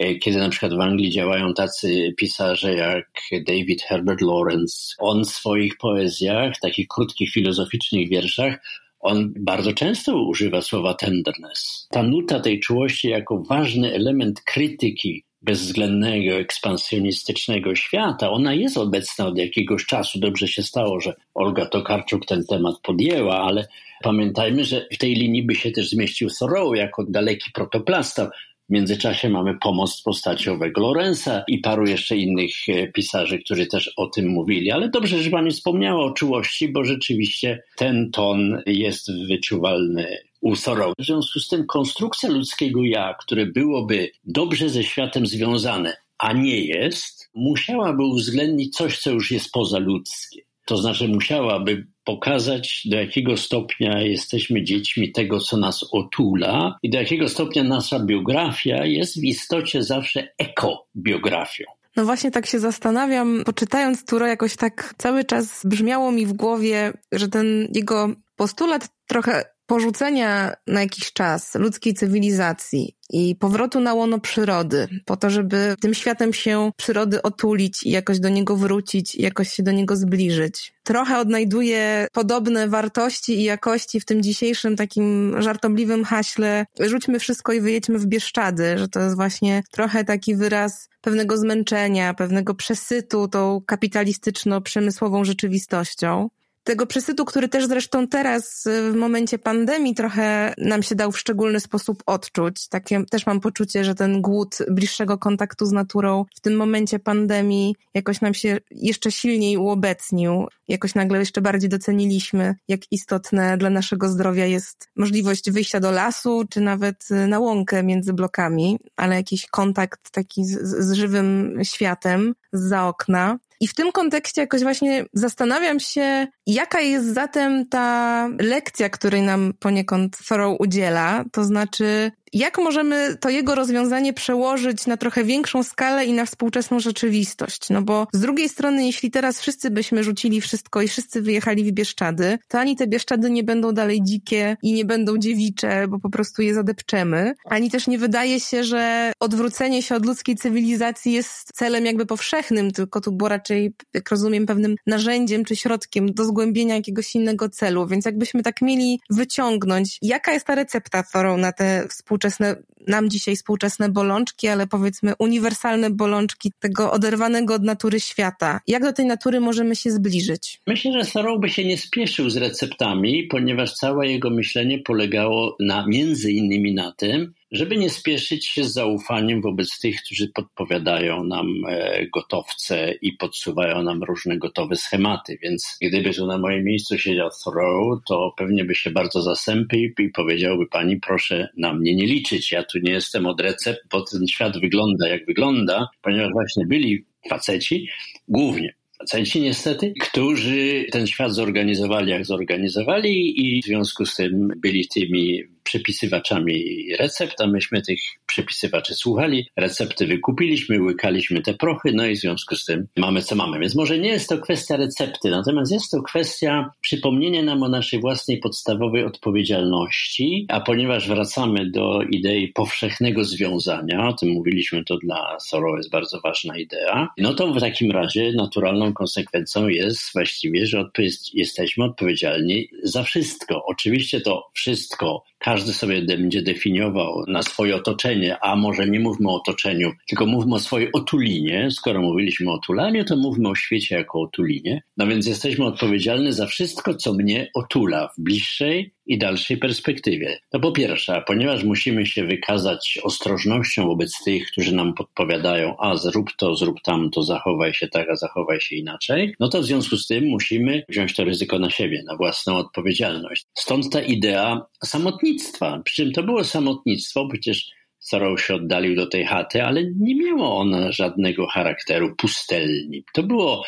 Speaker 3: y, kiedy na przykład w Anglii działają tacy pisarze jak David Herbert Lawrence, on w swoich poezjach, takich krótkich filozoficznych wierszach, on bardzo często używa słowa tenderness. Ta nuta tej czułości jako ważny element krytyki bezwzględnego, ekspansjonistycznego świata, ona jest obecna od jakiegoś czasu. Dobrze się stało, że Olga Tokarczuk ten temat podjęła, ale pamiętajmy, że w tej linii by się też zmieścił Thoreau jako daleki protoplasta w międzyczasie mamy pomost postaciowego Lorenza i paru jeszcze innych e, pisarzy, którzy też o tym mówili. Ale dobrze, że Pani wspomniała o czułości, bo rzeczywiście ten ton jest wyczuwalny u Thoreau. W związku z tym konstrukcja ludzkiego ja, które byłoby dobrze ze światem związane, a nie jest, musiałaby uwzględnić coś, co już jest pozaludzkie. To znaczy musiałaby pokazać, do jakiego stopnia jesteśmy dziećmi tego, co nas otula i do jakiego stopnia nasza biografia jest w istocie zawsze ekobiografią.
Speaker 2: No właśnie tak się zastanawiam, poczytając Turo jakoś tak cały czas brzmiało mi w głowie, że ten jego postulat trochę porzucenia na jakiś czas ludzkiej cywilizacji i powrotu na łono przyrody, po to, żeby tym światem się przyrody otulić i jakoś do niego wrócić jakoś się do niego zbliżyć. Trochę odnajduję podobne wartości i jakości w tym dzisiejszym takim żartobliwym haśle rzućmy wszystko i wyjedźmy w Bieszczady, że to jest właśnie trochę taki wyraz pewnego zmęczenia, pewnego przesytu tą kapitalistyczno-przemysłową rzeczywistością tego przesytu, który też zresztą teraz y, w momencie pandemii trochę nam się dał w szczególny sposób odczuć. Takie też mam poczucie, że ten głód bliższego kontaktu z naturą w tym momencie pandemii jakoś nam się jeszcze silniej uobecnił. Jakoś nagle jeszcze bardziej doceniliśmy, jak istotne dla naszego zdrowia jest możliwość wyjścia do lasu, czy nawet y, na łąkę między blokami, ale jakiś kontakt taki z, z żywym światem za okna. I w tym kontekście jakoś właśnie zastanawiam się, jaka jest zatem ta lekcja, której nam poniekąd Thoreau udziela, to znaczy jak możemy to jego rozwiązanie przełożyć na trochę większą skalę i na współczesną rzeczywistość? No bo z drugiej strony, jeśli teraz wszyscy byśmy rzucili wszystko i wszyscy wyjechali w Bieszczady, to ani te Bieszczady nie będą dalej dzikie i nie będą dziewicze, bo po prostu je zadepczemy, ani też nie wydaje się, że odwrócenie się od ludzkiej cywilizacji jest celem jakby powszechnym, tylko tu było raczej, jak rozumiem, pewnym narzędziem czy środkiem do zgłębienia jakiegoś innego celu. Więc jakbyśmy tak mieli wyciągnąć, jaka jest ta recepta Thoreau na te współczesne współczesne, nam dzisiaj współczesne bolączki, ale powiedzmy uniwersalne bolączki tego oderwanego od natury świata. Jak do tej natury możemy się zbliżyć?
Speaker 3: Myślę, że Thoreau by się nie spieszył z receptami, ponieważ całe jego myślenie polegało na między innymi na tym, żeby nie spieszyć się z zaufaniem wobec tych, którzy podpowiadają nam e, gotowce i podsuwają nam różne gotowe schematy. Więc gdyby tu na moim miejscu siedział Thoreau, to pewnie by się bardzo zasępił i powiedziałby pani, proszę na mnie nie liczyć. Ja tu nie jestem od recept, bo ten świat wygląda jak wygląda, ponieważ właśnie byli faceci, głównie faceci niestety, którzy ten świat zorganizowali jak zorganizowali i w związku z tym byli tymi przepisywaczami recept, a myśmy tych przepisywaczy słuchali, recepty wykupiliśmy, łykaliśmy te prochy, no i w związku z tym mamy co mamy. Więc może nie jest to kwestia recepty, natomiast jest to kwestia przypomnienia nam o naszej własnej podstawowej odpowiedzialności, a ponieważ wracamy do idei powszechnego związania, o tym mówiliśmy, to dla Soro jest bardzo ważna idea, no to w takim razie naturalną konsekwencją jest właściwie, że jesteśmy odpowiedzialni za wszystko. Oczywiście to wszystko każdy sobie będzie definiował na swoje otoczenie, a może nie mówmy o otoczeniu, tylko mówmy o swojej otulinie. Skoro mówiliśmy o otulaniu, to mówmy o świecie jako otulinie. No więc jesteśmy odpowiedzialni za wszystko, co mnie otula w bliższej i dalszej perspektywie. To po pierwsze, ponieważ musimy się wykazać ostrożnością wobec tych, którzy nam podpowiadają, a zrób to, zrób tamto, zachowaj się tak, a zachowaj się inaczej, no to w związku z tym musimy wziąć to ryzyko na siebie, na własną odpowiedzialność. Stąd ta idea samotnictwa. Przy czym to było samotnictwo, przecież Sorrow się oddalił do tej chaty, ale nie miało ona żadnego charakteru pustelni. To było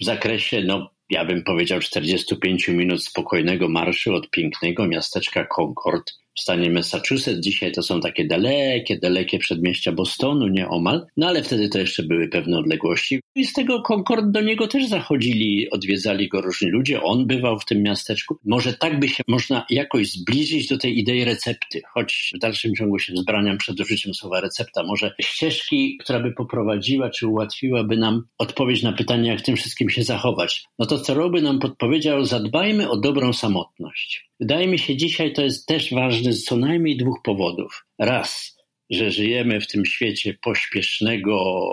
Speaker 3: w zakresie no, ja bym powiedział 45 minut spokojnego marszu od pięknego miasteczka Concord w stanie Massachusetts. Dzisiaj to są takie dalekie, dalekie przedmieścia Bostonu, nieomal, no ale wtedy to jeszcze były pewne odległości. I z tego Concord do niego też zachodzili, odwiedzali go różni ludzie, on bywał w tym miasteczku. Może tak by się można jakoś zbliżyć do tej idei recepty, choć w dalszym ciągu się wzbraniam przed użyciem słowa recepta. Może ścieżki, która by poprowadziła czy ułatwiłaby nam odpowiedź na pytanie, jak tym wszystkim się zachować. No to co by nam podpowiedział, zadbajmy o dobrą samotność. Wydaje mi się, dzisiaj to jest też ważne z co najmniej dwóch powodów. Raz, że żyjemy w tym świecie pośpiesznego,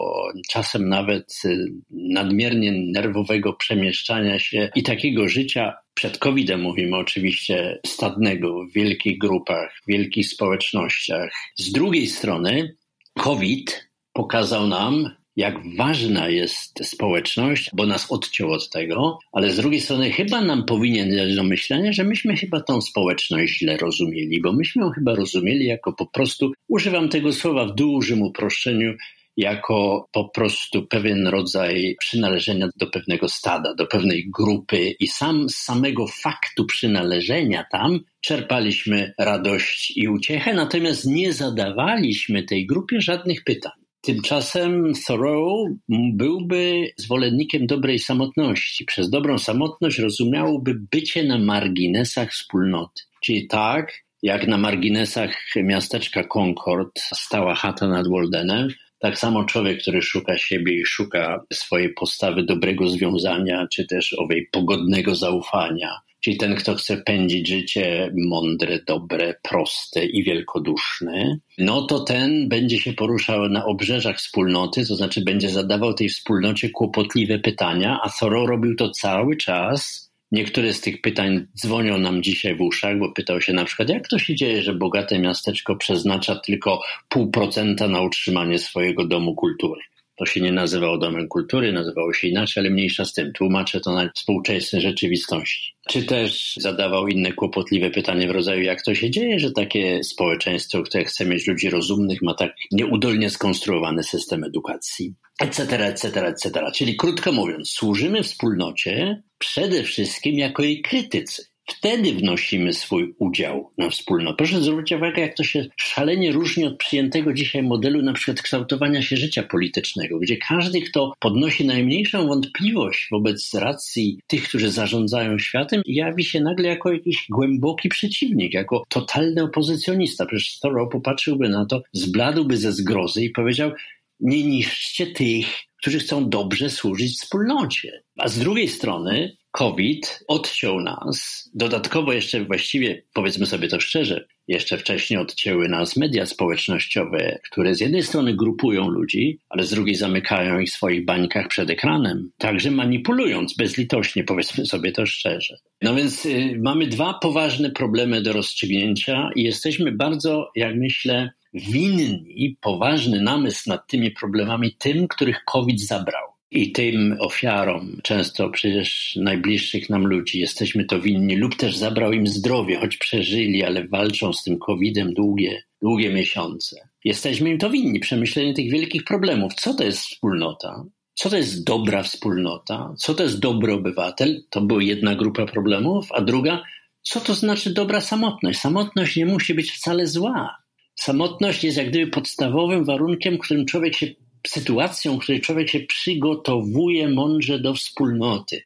Speaker 3: czasem nawet y, nadmiernie nerwowego przemieszczania się i takiego życia przed COVID-em mówimy oczywiście stadnego w wielkich grupach, w wielkich społecznościach. Z drugiej strony COVID pokazał nam, jak ważna jest społeczność, bo nas odciął od tego, ale z drugiej strony chyba nam powinien dać do myślenia, że myśmy chyba tą społeczność źle rozumieli, bo myśmy ją chyba rozumieli jako po prostu, używam tego słowa w dużym uproszczeniu, jako po prostu pewien rodzaj przynależenia do pewnego stada, do pewnej grupy i sam z samego faktu przynależenia tam czerpaliśmy radość i uciechę, natomiast nie zadawaliśmy tej grupie żadnych pytań. Tymczasem Thoreau byłby zwolennikiem dobrej samotności. Przez dobrą samotność rozumiałoby bycie na marginesach wspólnoty. Czyli tak, jak na marginesach miasteczka Concord stała chata nad Waldenem, tak samo człowiek, który szuka siebie i szuka swojej postawy dobrego związania, czy też owej pogodnego zaufania, czyli ten, kto chce pędzić życie mądre, dobre, proste i wielkoduszne, no to ten będzie się poruszał na obrzeżach wspólnoty, to znaczy będzie zadawał tej wspólnocie kłopotliwe pytania, a Thoreau robił to cały czas. Niektóre z tych pytań dzwonią nam dzisiaj w uszach, bo pytał się na przykład, jak to się dzieje, że bogate miasteczko przeznacza tylko pół procenta na utrzymanie swojego domu kultury. To się nie nazywało Domem Kultury, nazywało się inaczej, ale mniejsza z tym. Tłumaczę to na współczesne rzeczywistości. Czy też zadawał inne kłopotliwe pytanie w rodzaju, jak to się dzieje, że takie społeczeństwo, które chce mieć ludzi rozumnych, ma tak nieudolnie skonstruowany system edukacji, etc., etc., etc. Czyli krótko mówiąc, służymy wspólnocie przede wszystkim jako jej krytycy. Wtedy wnosimy swój udział na wspólnotę. Proszę zwrócić uwagę, jak to się szalenie różni od przyjętego dzisiaj modelu na przykład kształtowania się życia politycznego, gdzie każdy, kto podnosi najmniejszą wątpliwość wobec racji tych, którzy zarządzają światem, jawi się nagle jako jakiś głęboki przeciwnik, jako totalny opozycjonista. Przecież Thoreau popatrzyłby na to, zbladłby ze zgrozy i powiedział, nie niszczcie tych, którzy chcą dobrze służyć wspólnocie. A z drugiej strony COVID odciął nas. Dodatkowo jeszcze właściwie, powiedzmy sobie to szczerze, jeszcze wcześniej odcięły nas media społecznościowe, które z jednej strony grupują ludzi, ale z drugiej zamykają ich w swoich bańkach przed ekranem, także manipulując bezlitośnie, powiedzmy sobie to szczerze. No więc y, mamy dwa poważne problemy do rozstrzygnięcia i jesteśmy bardzo, jak myślę, winni poważny namysł nad tymi problemami tym, których COVID zabrał. I tym ofiarom, często przecież najbliższych nam ludzi, jesteśmy to winni, lub też zabrał im zdrowie, choć przeżyli, ale walczą z tym COVID-em długie, długie miesiące. Jesteśmy im to winni, przemyślenie tych wielkich problemów. Co to jest wspólnota? Co to jest dobra wspólnota? Co to jest dobry obywatel? To była jedna grupa problemów, a druga, co to znaczy dobra samotność. Samotność nie musi być wcale zła. Samotność jest jak gdyby podstawowym warunkiem, którym człowiek się, sytuacją, w której człowiek się przygotowuje mądrze do wspólnoty.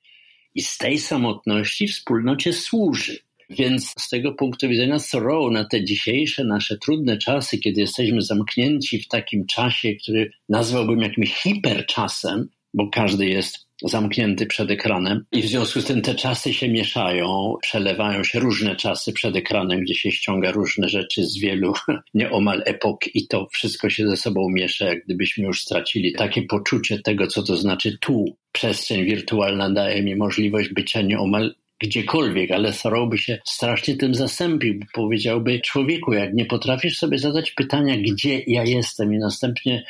Speaker 3: I z tej samotności wspólnocie służy. Więc z tego punktu widzenia Thoreau na te dzisiejsze nasze trudne czasy, kiedy jesteśmy zamknięci w takim czasie, który nazwałbym jakimś hiperczasem, bo każdy jest zamknięty przed ekranem i w związku z tym te czasy się mieszają, przelewają się różne czasy przed ekranem, gdzie się ściąga różne rzeczy z wielu <laughs> nieomal epok i to wszystko się ze sobą miesza, jak gdybyśmy już stracili takie poczucie tego, co to znaczy tu. Przestrzeń wirtualna daje mi możliwość bycia nieomal gdziekolwiek, ale Thoreau by się strasznie tym zastąpił. Powiedziałby, człowieku, jak nie potrafisz sobie zadać pytania, gdzie ja jestem i następnie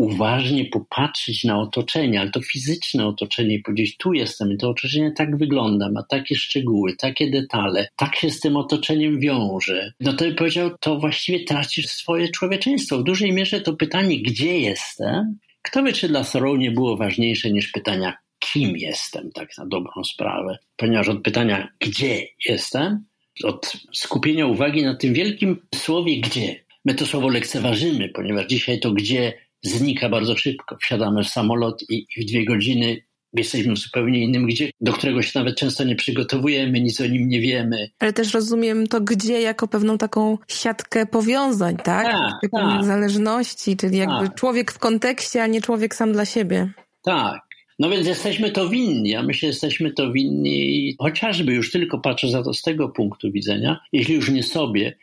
Speaker 3: uważnie popatrzeć na otoczenie, ale to fizyczne otoczenie i powiedzieć, tu jestem to otoczenie tak wygląda, ma takie szczegóły, takie detale, tak się z tym otoczeniem wiąże, no to by powiedział, to właściwie tracisz swoje człowieczeństwo. W dużej mierze to pytanie, gdzie jestem, kto wie, czy dla Thoreau nie było ważniejsze niż pytania, kim jestem, tak na dobrą sprawę. Ponieważ od pytania, gdzie jestem, od skupienia uwagi na tym wielkim słowie gdzie. My to słowo lekceważymy, ponieważ dzisiaj to gdzie znika bardzo szybko. Wsiadamy w samolot i w dwie godziny jesteśmy w zupełnie innym gdzie, do którego się nawet często nie przygotowujemy, nic o nim nie wiemy.
Speaker 2: Ale też rozumiem to gdzie jako pewną taką siatkę powiązań, tak?
Speaker 3: Tak, tak.
Speaker 2: zależności, czyli jakby tak. człowiek w kontekście, a nie człowiek sam dla siebie.
Speaker 3: Tak. No więc jesteśmy to winni, a my się jesteśmy to winni chociażby już tylko patrzę za to z tego punktu widzenia, jeśli już nie sobie,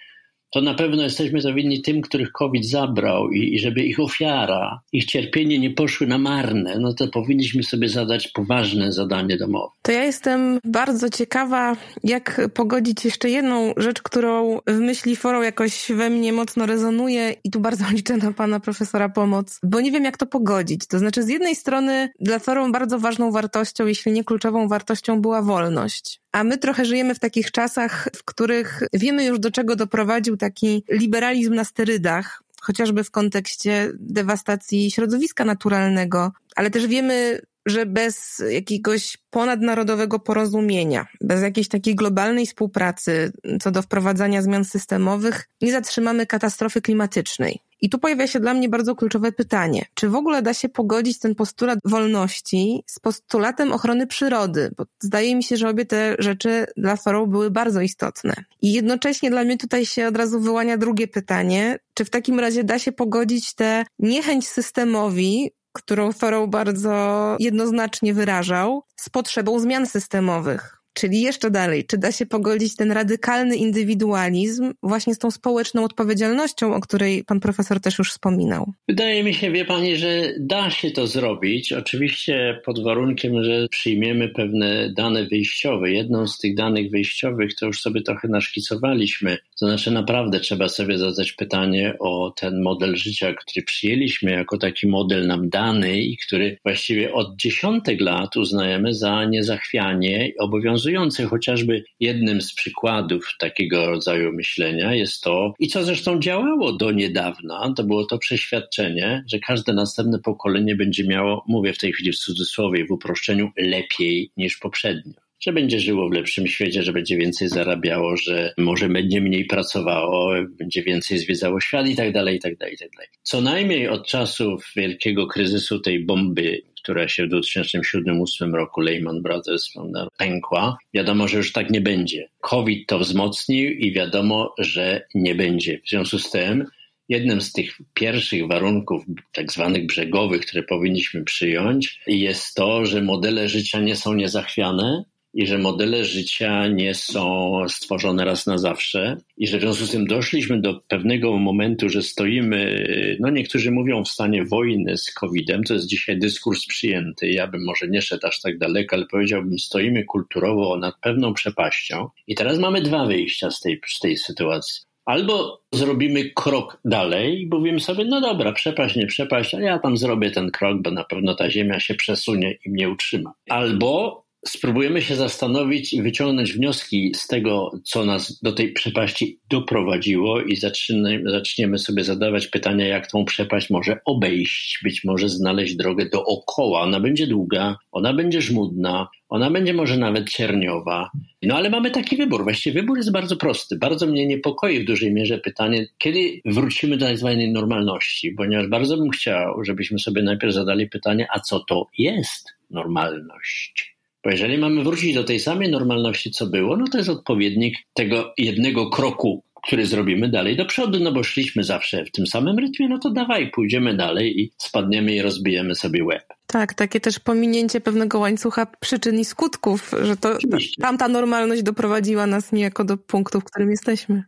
Speaker 3: to na pewno jesteśmy to winni tym, których COVID zabrał i, i, żeby ich ofiara, ich cierpienie nie poszły na marne, no to powinniśmy sobie zadać poważne zadanie domowe.
Speaker 2: To ja jestem bardzo ciekawa, jak pogodzić jeszcze jedną rzecz, którą w myśli forą jakoś we mnie mocno rezonuje i tu bardzo <laughs> liczę na pana profesora pomoc, bo nie wiem jak to pogodzić. To znaczy z jednej strony dla forą bardzo ważną wartością, jeśli nie kluczową wartością była wolność. A my trochę żyjemy w takich czasach, w których wiemy już do czego doprowadził taki liberalizm na sterydach, chociażby w kontekście dewastacji środowiska naturalnego, ale też wiemy, że bez jakiegoś ponadnarodowego porozumienia, bez jakiejś takiej globalnej współpracy co do wprowadzania zmian systemowych, nie zatrzymamy katastrofy klimatycznej. I tu pojawia się dla mnie bardzo kluczowe pytanie, czy w ogóle da się pogodzić ten postulat wolności z postulatem ochrony przyrody? Bo zdaje mi się, że obie te rzeczy dla Thoreau były bardzo istotne. I jednocześnie dla mnie tutaj się od razu wyłania drugie pytanie, czy w takim razie da się pogodzić tę niechęć systemowi, którą Thoreau bardzo jednoznacznie wyrażał, z potrzebą zmian systemowych. Czyli jeszcze dalej, czy da się pogodzić ten radykalny indywidualizm właśnie z tą społeczną odpowiedzialnością, o której pan profesor też już wspominał?
Speaker 3: Wydaje mi się, wie pani, że da się to zrobić. Oczywiście pod warunkiem, że przyjmiemy pewne dane wyjściowe. Jedną z tych danych wyjściowych to już sobie trochę naszkicowaliśmy. To znaczy naprawdę trzeba sobie zadać pytanie o ten model życia, który przyjęliśmy jako taki model nam dany i który właściwie od dziesiątek lat uznajemy za niezachwianie i obowiązujący Chociażby jednym z przykładów takiego rodzaju myślenia jest to, i co zresztą działało do niedawna, to było to przeświadczenie, że każde następne pokolenie będzie miało, mówię w tej chwili w cudzysłowie, w uproszczeniu, lepiej niż poprzednio że będzie żyło w lepszym świecie, że będzie więcej zarabiało, że może będzie mniej pracowało, będzie więcej zwiedzało świat i tak dalej, i tak dalej, i tak dalej. Co najmniej od czasów wielkiego kryzysu tej bomby która się w 2007-2008 roku Lehman Brothers pękła, wiadomo, że już tak nie będzie. COVID to wzmocnił i wiadomo, że nie będzie. W związku z tym jednym z tych pierwszych warunków, tak zwanych brzegowych, które powinniśmy przyjąć, jest to, że modele życia nie są niezachwiane, i że modele życia nie są stworzone raz na zawsze i że w związku z tym doszliśmy do pewnego momentu, że stoimy, no niektórzy mówią w stanie wojny z COVID-em, to jest dzisiaj dyskurs przyjęty, ja bym może nie szedł aż tak daleko, ale powiedziałbym, stoimy kulturowo nad pewną przepaścią i teraz mamy dwa wyjścia z tej, z tej sytuacji. Albo zrobimy krok dalej i powiemy sobie, no dobra, przepaść, nie przepaść, a ja tam zrobię ten krok, bo na pewno ta ziemia się przesunie i mnie utrzyma. Albo spróbujemy się zastanowić i wyciągnąć wnioski z tego, co nas do tej przepaści doprowadziło i zaczniemy, zaczniemy sobie zadawać pytania, jak tą przepaść może obejść, być może znaleźć drogę dookoła. Ona będzie długa, ona będzie żmudna, ona będzie może nawet cierniowa. No ale mamy taki wybór. Właściwie wybór jest bardzo prosty. Bardzo mnie niepokoi w dużej mierze pytanie, kiedy wrócimy do tak zwanej normalności, ponieważ bardzo bym chciał, żebyśmy sobie najpierw zadali pytanie, a co to jest normalność? Bo jeżeli mamy wrócić do tej samej normalności, co było, no to jest odpowiednik tego jednego kroku, który zrobimy dalej do przodu, no bo szliśmy zawsze w tym samym rytmie, no to dawaj, pójdziemy dalej i spadniemy i rozbijemy sobie łeb.
Speaker 2: Tak, takie też pominięcie pewnego łańcucha przyczyn i skutków, że to Oczywiście. tamta normalność doprowadziła nas niejako do punktu, w którym jesteśmy.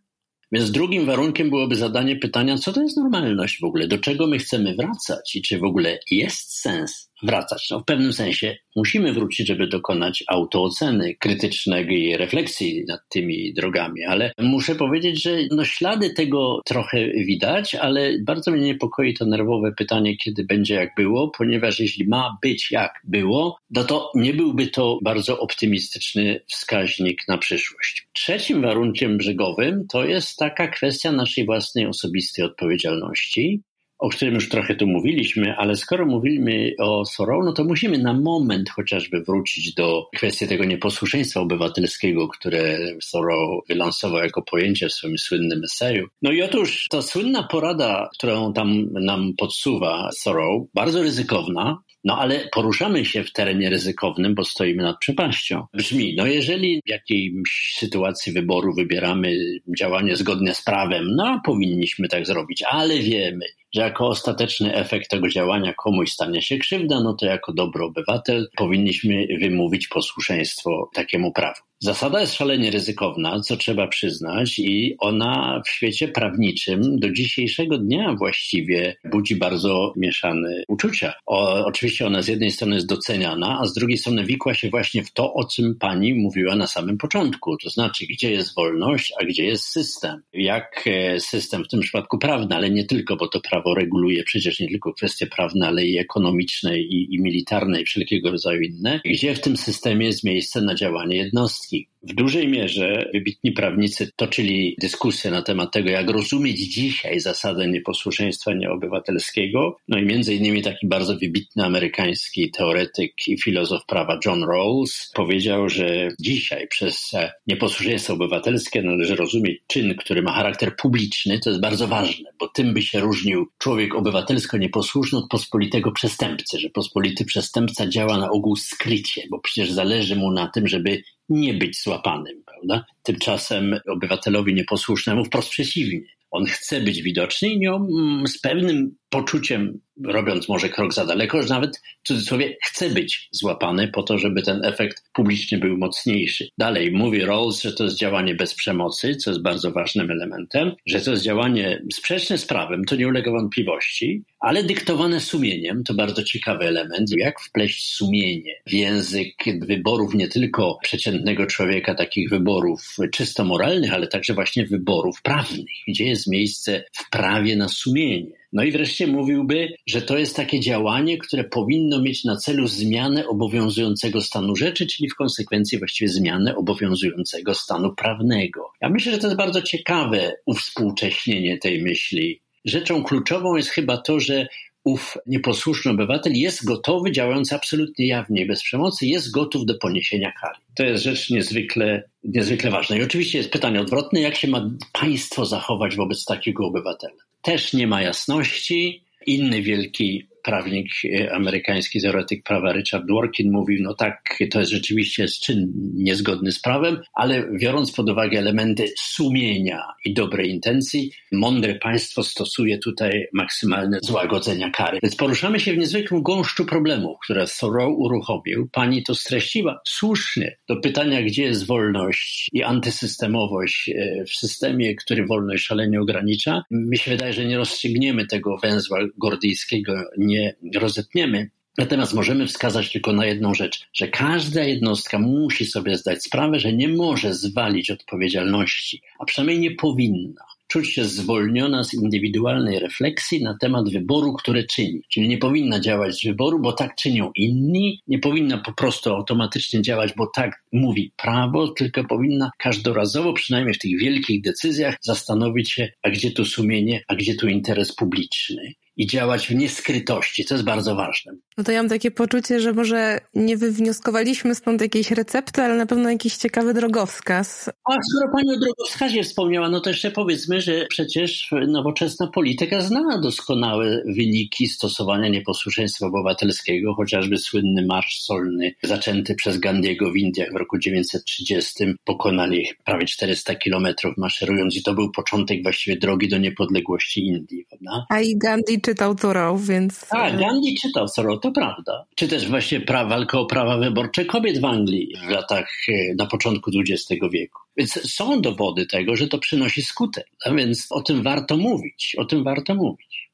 Speaker 3: Więc drugim warunkiem byłoby zadanie pytania, co to jest normalność w ogóle, do czego my chcemy wracać i czy w ogóle jest sens wracać. No, w pewnym sensie musimy wrócić, żeby dokonać autooceny krytycznej refleksji nad tymi drogami, ale muszę powiedzieć, że no, ślady tego trochę widać, ale bardzo mnie niepokoi to nerwowe pytanie, kiedy będzie jak było, ponieważ jeśli ma być jak było, no to nie byłby to bardzo optymistyczny wskaźnik na przyszłość. Trzecim warunkiem brzegowym to jest taka kwestia naszej własnej osobistej odpowiedzialności, o którym już trochę tu mówiliśmy, ale skoro mówimy o Sorrow, no to musimy na moment chociażby wrócić do kwestii tego nieposłuszeństwa obywatelskiego, które Sorrow wylansował jako pojęcie w swoim słynnym eseju. No i otóż ta słynna porada, którą tam nam podsuwa Sorrow, bardzo ryzykowna, no ale poruszamy się w terenie ryzykownym, bo stoimy nad przepaścią. Brzmi, no jeżeli w jakiejś sytuacji wyboru wybieramy działanie zgodne z prawem, no powinniśmy tak zrobić, ale wiemy, że jako ostateczny efekt tego działania komuś stanie się krzywda, no to jako dobry obywatel powinniśmy wymówić posłuszeństwo takiemu prawu. Zasada jest szalenie ryzykowna, co trzeba przyznać, i ona w świecie prawniczym do dzisiejszego dnia właściwie budzi bardzo mieszane uczucia. O, oczywiście ona z jednej strony jest doceniana, a z drugiej strony wikła się właśnie w to, o czym pani mówiła na samym początku. To znaczy, gdzie jest wolność, a gdzie jest system. Jak e, system w tym przypadku prawny, ale nie tylko, bo to prawo reguluje przecież nie tylko kwestie prawne, ale i ekonomiczne, i, i militarne, i wszelkiego rodzaju inne. Gdzie w tym systemie jest miejsce na działanie jednostki? you W dużej mierze wybitni prawnicy toczyli dyskusję na temat tego, jak rozumieć dzisiaj zasadę nieposłuszeństwa nieobywatelskiego. No i między innymi taki bardzo wybitny amerykański teoretyk i filozof prawa John Rawls powiedział, że dzisiaj przez nieposłuszeństwo obywatelskie należy rozumieć czyn, który ma charakter publiczny. To jest bardzo ważne, bo tym by się różnił człowiek obywatelsko nieposłuszny od pospolitego przestępcy, że pospolity przestępca działa na ogół skrycie, bo przecież zależy mu na tym, żeby nie być złapanym, prawda? Tymczasem obywatelowi nieposłusznemu wprost przeciwnie. On chce być widoczny i nią mm, z pewnym poczuciem, robiąc może krok za daleko, że nawet w cudzysłowie chce być złapany po to, żeby ten efekt publicznie był mocniejszy. Dalej mówi Rawls, że to jest działanie bez przemocy, co jest bardzo ważnym elementem, że to jest działanie sprzeczne z prawem, to nie ulega wątpliwości, ale dyktowane sumieniem, to bardzo ciekawy element, jak wpleść sumienie w język wyborów nie tylko przeciętnego człowieka, takich wyborów czysto moralnych, ale także właśnie wyborów prawnych, gdzie jest miejsce w prawie na sumienie. No i wreszcie mówiłby, że to jest takie działanie, które powinno mieć na celu zmianę obowiązującego stanu rzeczy, czyli w konsekwencji właściwie zmianę obowiązującego stanu prawnego. Ja myślę, że to jest bardzo ciekawe uwspółcześnienie tej myśli. Rzeczą kluczową jest chyba to, że ów nieposłuszny obywatel jest gotowy, działając absolutnie jawnie, bez przemocy, jest gotów do poniesienia kary. To jest rzecz niezwykle, niezwykle ważna. I oczywiście jest pytanie odwrotne, jak się ma państwo zachować wobec takiego obywatela też nie ma jasności. Inny wielki prawnik e, amerykański, teoretyk prawa Richard Dworkin mówił, no tak, to jest rzeczywiście czyn niezgodny z prawem, ale biorąc pod uwagę elementy sumienia i dobrej intencji, mądre państwo stosuje tutaj maksymalne złagodzenia kary. Więc poruszamy się w niezwykłym gąszczu problemów, które Thoreau uruchomił. Pani to streściła słusznie do pytania, gdzie jest wolność i antysystemowość e, w systemie, który wolność szalenie ogranicza. Mi się wydaje, że nie rozstrzygniemy tego węzła gordyjskiego, nie rozetniemy. Natomiast możemy wskazać tylko na jedną rzecz, że każda jednostka musi sobie zdać sprawę, że nie może zwalić odpowiedzialności, a przynajmniej nie powinna czuć się zwolniona z indywidualnej refleksji na temat wyboru, który czyni. Czyli nie powinna działać z wyboru, bo tak czynią inni, nie powinna po prostu automatycznie działać, bo tak mówi prawo, tylko powinna każdorazowo, przynajmniej w tych wielkich decyzjach, zastanowić się, a gdzie tu sumienie, a gdzie tu interes publiczny i działać w nieskrytości, co jest bardzo ważne.
Speaker 2: No to ja mam takie poczucie, że może nie wywnioskowaliśmy stąd jakiejś recepty, ale na pewno jakiś ciekawy drogowskaz.
Speaker 3: A skoro pani o drogowskazie wspomniała, no to jeszcze powiedzmy, że przecież nowoczesna polityka zna doskonałe wyniki stosowania nieposłuszeństwa obywatelskiego, chociażby słynny marsz solny zaczęty przez Gandiego w Indiach w roku 1930. Pokonali prawie 400 kilometrów maszerując i to był początek właściwie drogi do niepodległości Indii. Prawda?
Speaker 2: A i Gandhi czytał Thoreau, więc...
Speaker 3: Tak, Gandhi czytał Thoreau, to prawda. Czy też właśnie pra, walka o prawa wyborcze kobiet w Anglii w latach, e, na początku XX wieku. Więc są dowody tego, że to przynosi skutek. A więc o tym warto mówić, o tym warto mówić.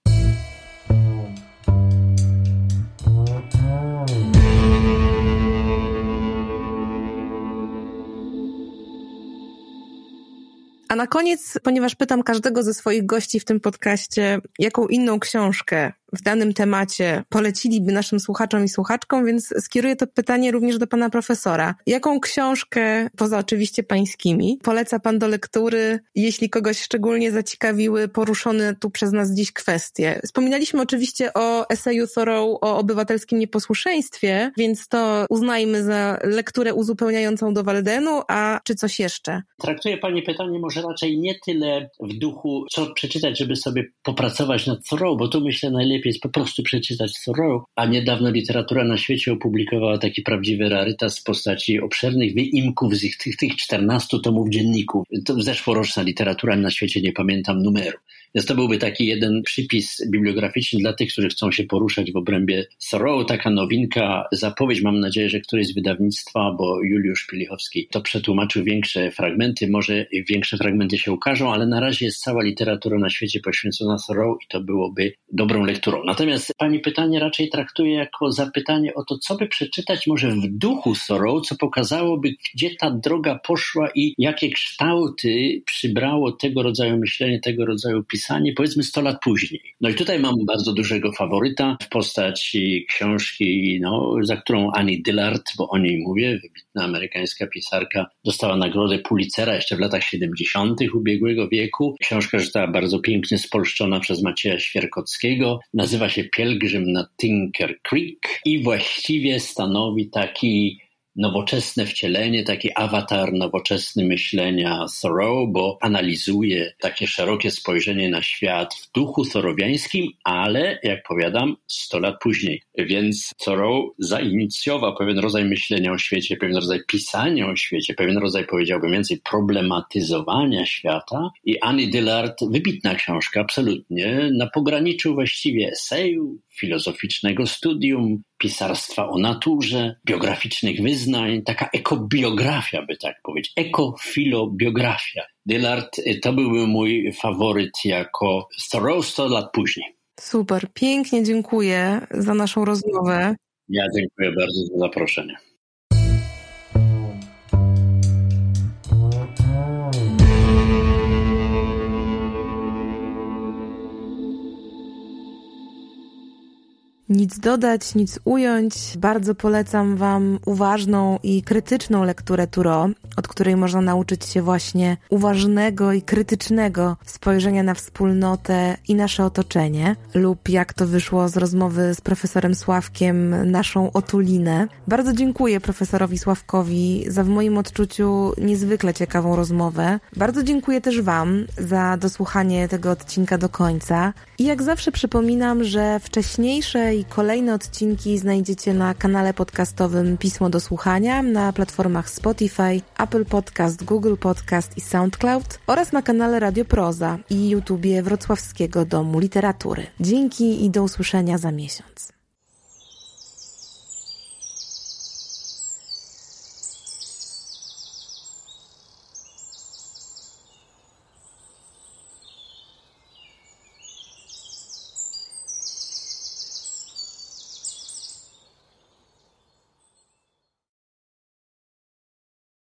Speaker 2: Na koniec, ponieważ pytam każdego ze swoich gości w tym podcaście, jaką inną książkę w danym temacie poleciliby naszym słuchaczom i słuchaczkom, więc skieruję to pytanie również do pana profesora. Jaką książkę, poza oczywiście pańskimi, poleca pan do lektury, jeśli kogoś szczególnie zaciekawiły poruszone tu przez nas dziś kwestie? Wspominaliśmy oczywiście o eseju Thoreau o obywatelskim nieposłuszeństwie, więc to uznajmy za lekturę uzupełniającą do Waldenu, a czy coś jeszcze?
Speaker 3: Traktuje pani pytanie może raczej nie tyle w duchu, co przeczytać, żeby sobie popracować nad Thoreau, bo tu myślę najlepiej jest po prostu przeczytać Thoreau, a niedawno literatura na świecie opublikowała taki prawdziwy rarytas w postaci obszernych wyimków z ich, tych, tych 14 tomów dzienników. To zeszłoroczna literatura na świecie, nie pamiętam numeru. Więc to byłby taki jeden przypis bibliograficzny dla tych, którzy chcą się poruszać w obrębie Thoreau. Taka nowinka, zapowiedź, mam nadzieję, że któreś z wydawnictwa, bo Juliusz Pilichowski to przetłumaczył większe fragmenty, może większe fragmenty się ukażą, ale na razie jest cała literatura na świecie poświęcona Thoreau i to byłoby dobrą lekturą. Natomiast pani pytanie raczej traktuje jako zapytanie o to, co by przeczytać może w duchu Thoreau, co pokazałoby, gdzie ta droga poszła i jakie kształty przybrało tego rodzaju myślenie, tego rodzaju pisanie powiedzmy 100 lat później. No i tutaj mam bardzo dużego faworyta w postaci książki, no, za którą Annie Dillard, bo o niej mówię, wybitna amerykańska pisarka, dostała nagrodę Pulitzera jeszcze w latach 70. ubiegłego wieku. Książka została bardzo pięknie spolszczona przez Macieja Świerkockiego. Nazywa się Pielgrzym na Tinker Creek i właściwie stanowi taki nowoczesne wcielenie, taki awatar nowoczesny myślenia Thoreau, bo analizuje takie szerokie spojrzenie na świat w duchu thorowiańskim, ale jak powiadam, 100 lat później. Więc Thoreau zainicjował pewien rodzaj myślenia o świecie, pewien rodzaj pisania o świecie, pewien rodzaj, powiedziałbym więcej, problematyzowania świata. I Annie Dillard, wybitna książka, absolutnie, na pograniczu właściwie eseju, filozoficznego studium, pisarstwa o naturze, biograficznych wyznań, taka ekobiografia, by tak powiedzieć, ekofilobiografia. Dillard y, to byłby mój faworyt jako Thoreau 100 lat później.
Speaker 2: Super, pięknie dziękuję za naszą rozmowę.
Speaker 3: Ja dziękuję bardzo za zaproszenie.
Speaker 2: Nic dodać, nic ująć. Bardzo polecam Wam uważną i krytyczną lekturę Turo, od której można nauczyć się właśnie uważnego i krytycznego spojrzenia na wspólnotę i nasze otoczenie, lub jak to wyszło z rozmowy z profesorem Sławkiem, naszą otulinę. Bardzo dziękuję profesorowi Sławkowi za w moim odczuciu niezwykle ciekawą rozmowę. Bardzo dziękuję też Wam za dosłuchanie tego odcinka do końca. I jak zawsze przypominam, że wcześniejsze i kolejne odcinki znajdziecie na kanale podcastowym Pismo do Słuchania na platformach Spotify, Apple Podcast, Google Podcast i SoundCloud oraz na kanale Radio Proza i YouTubie Wrocławskiego Domu Literatury. Dzięki i do usłyszenia za miesiąc.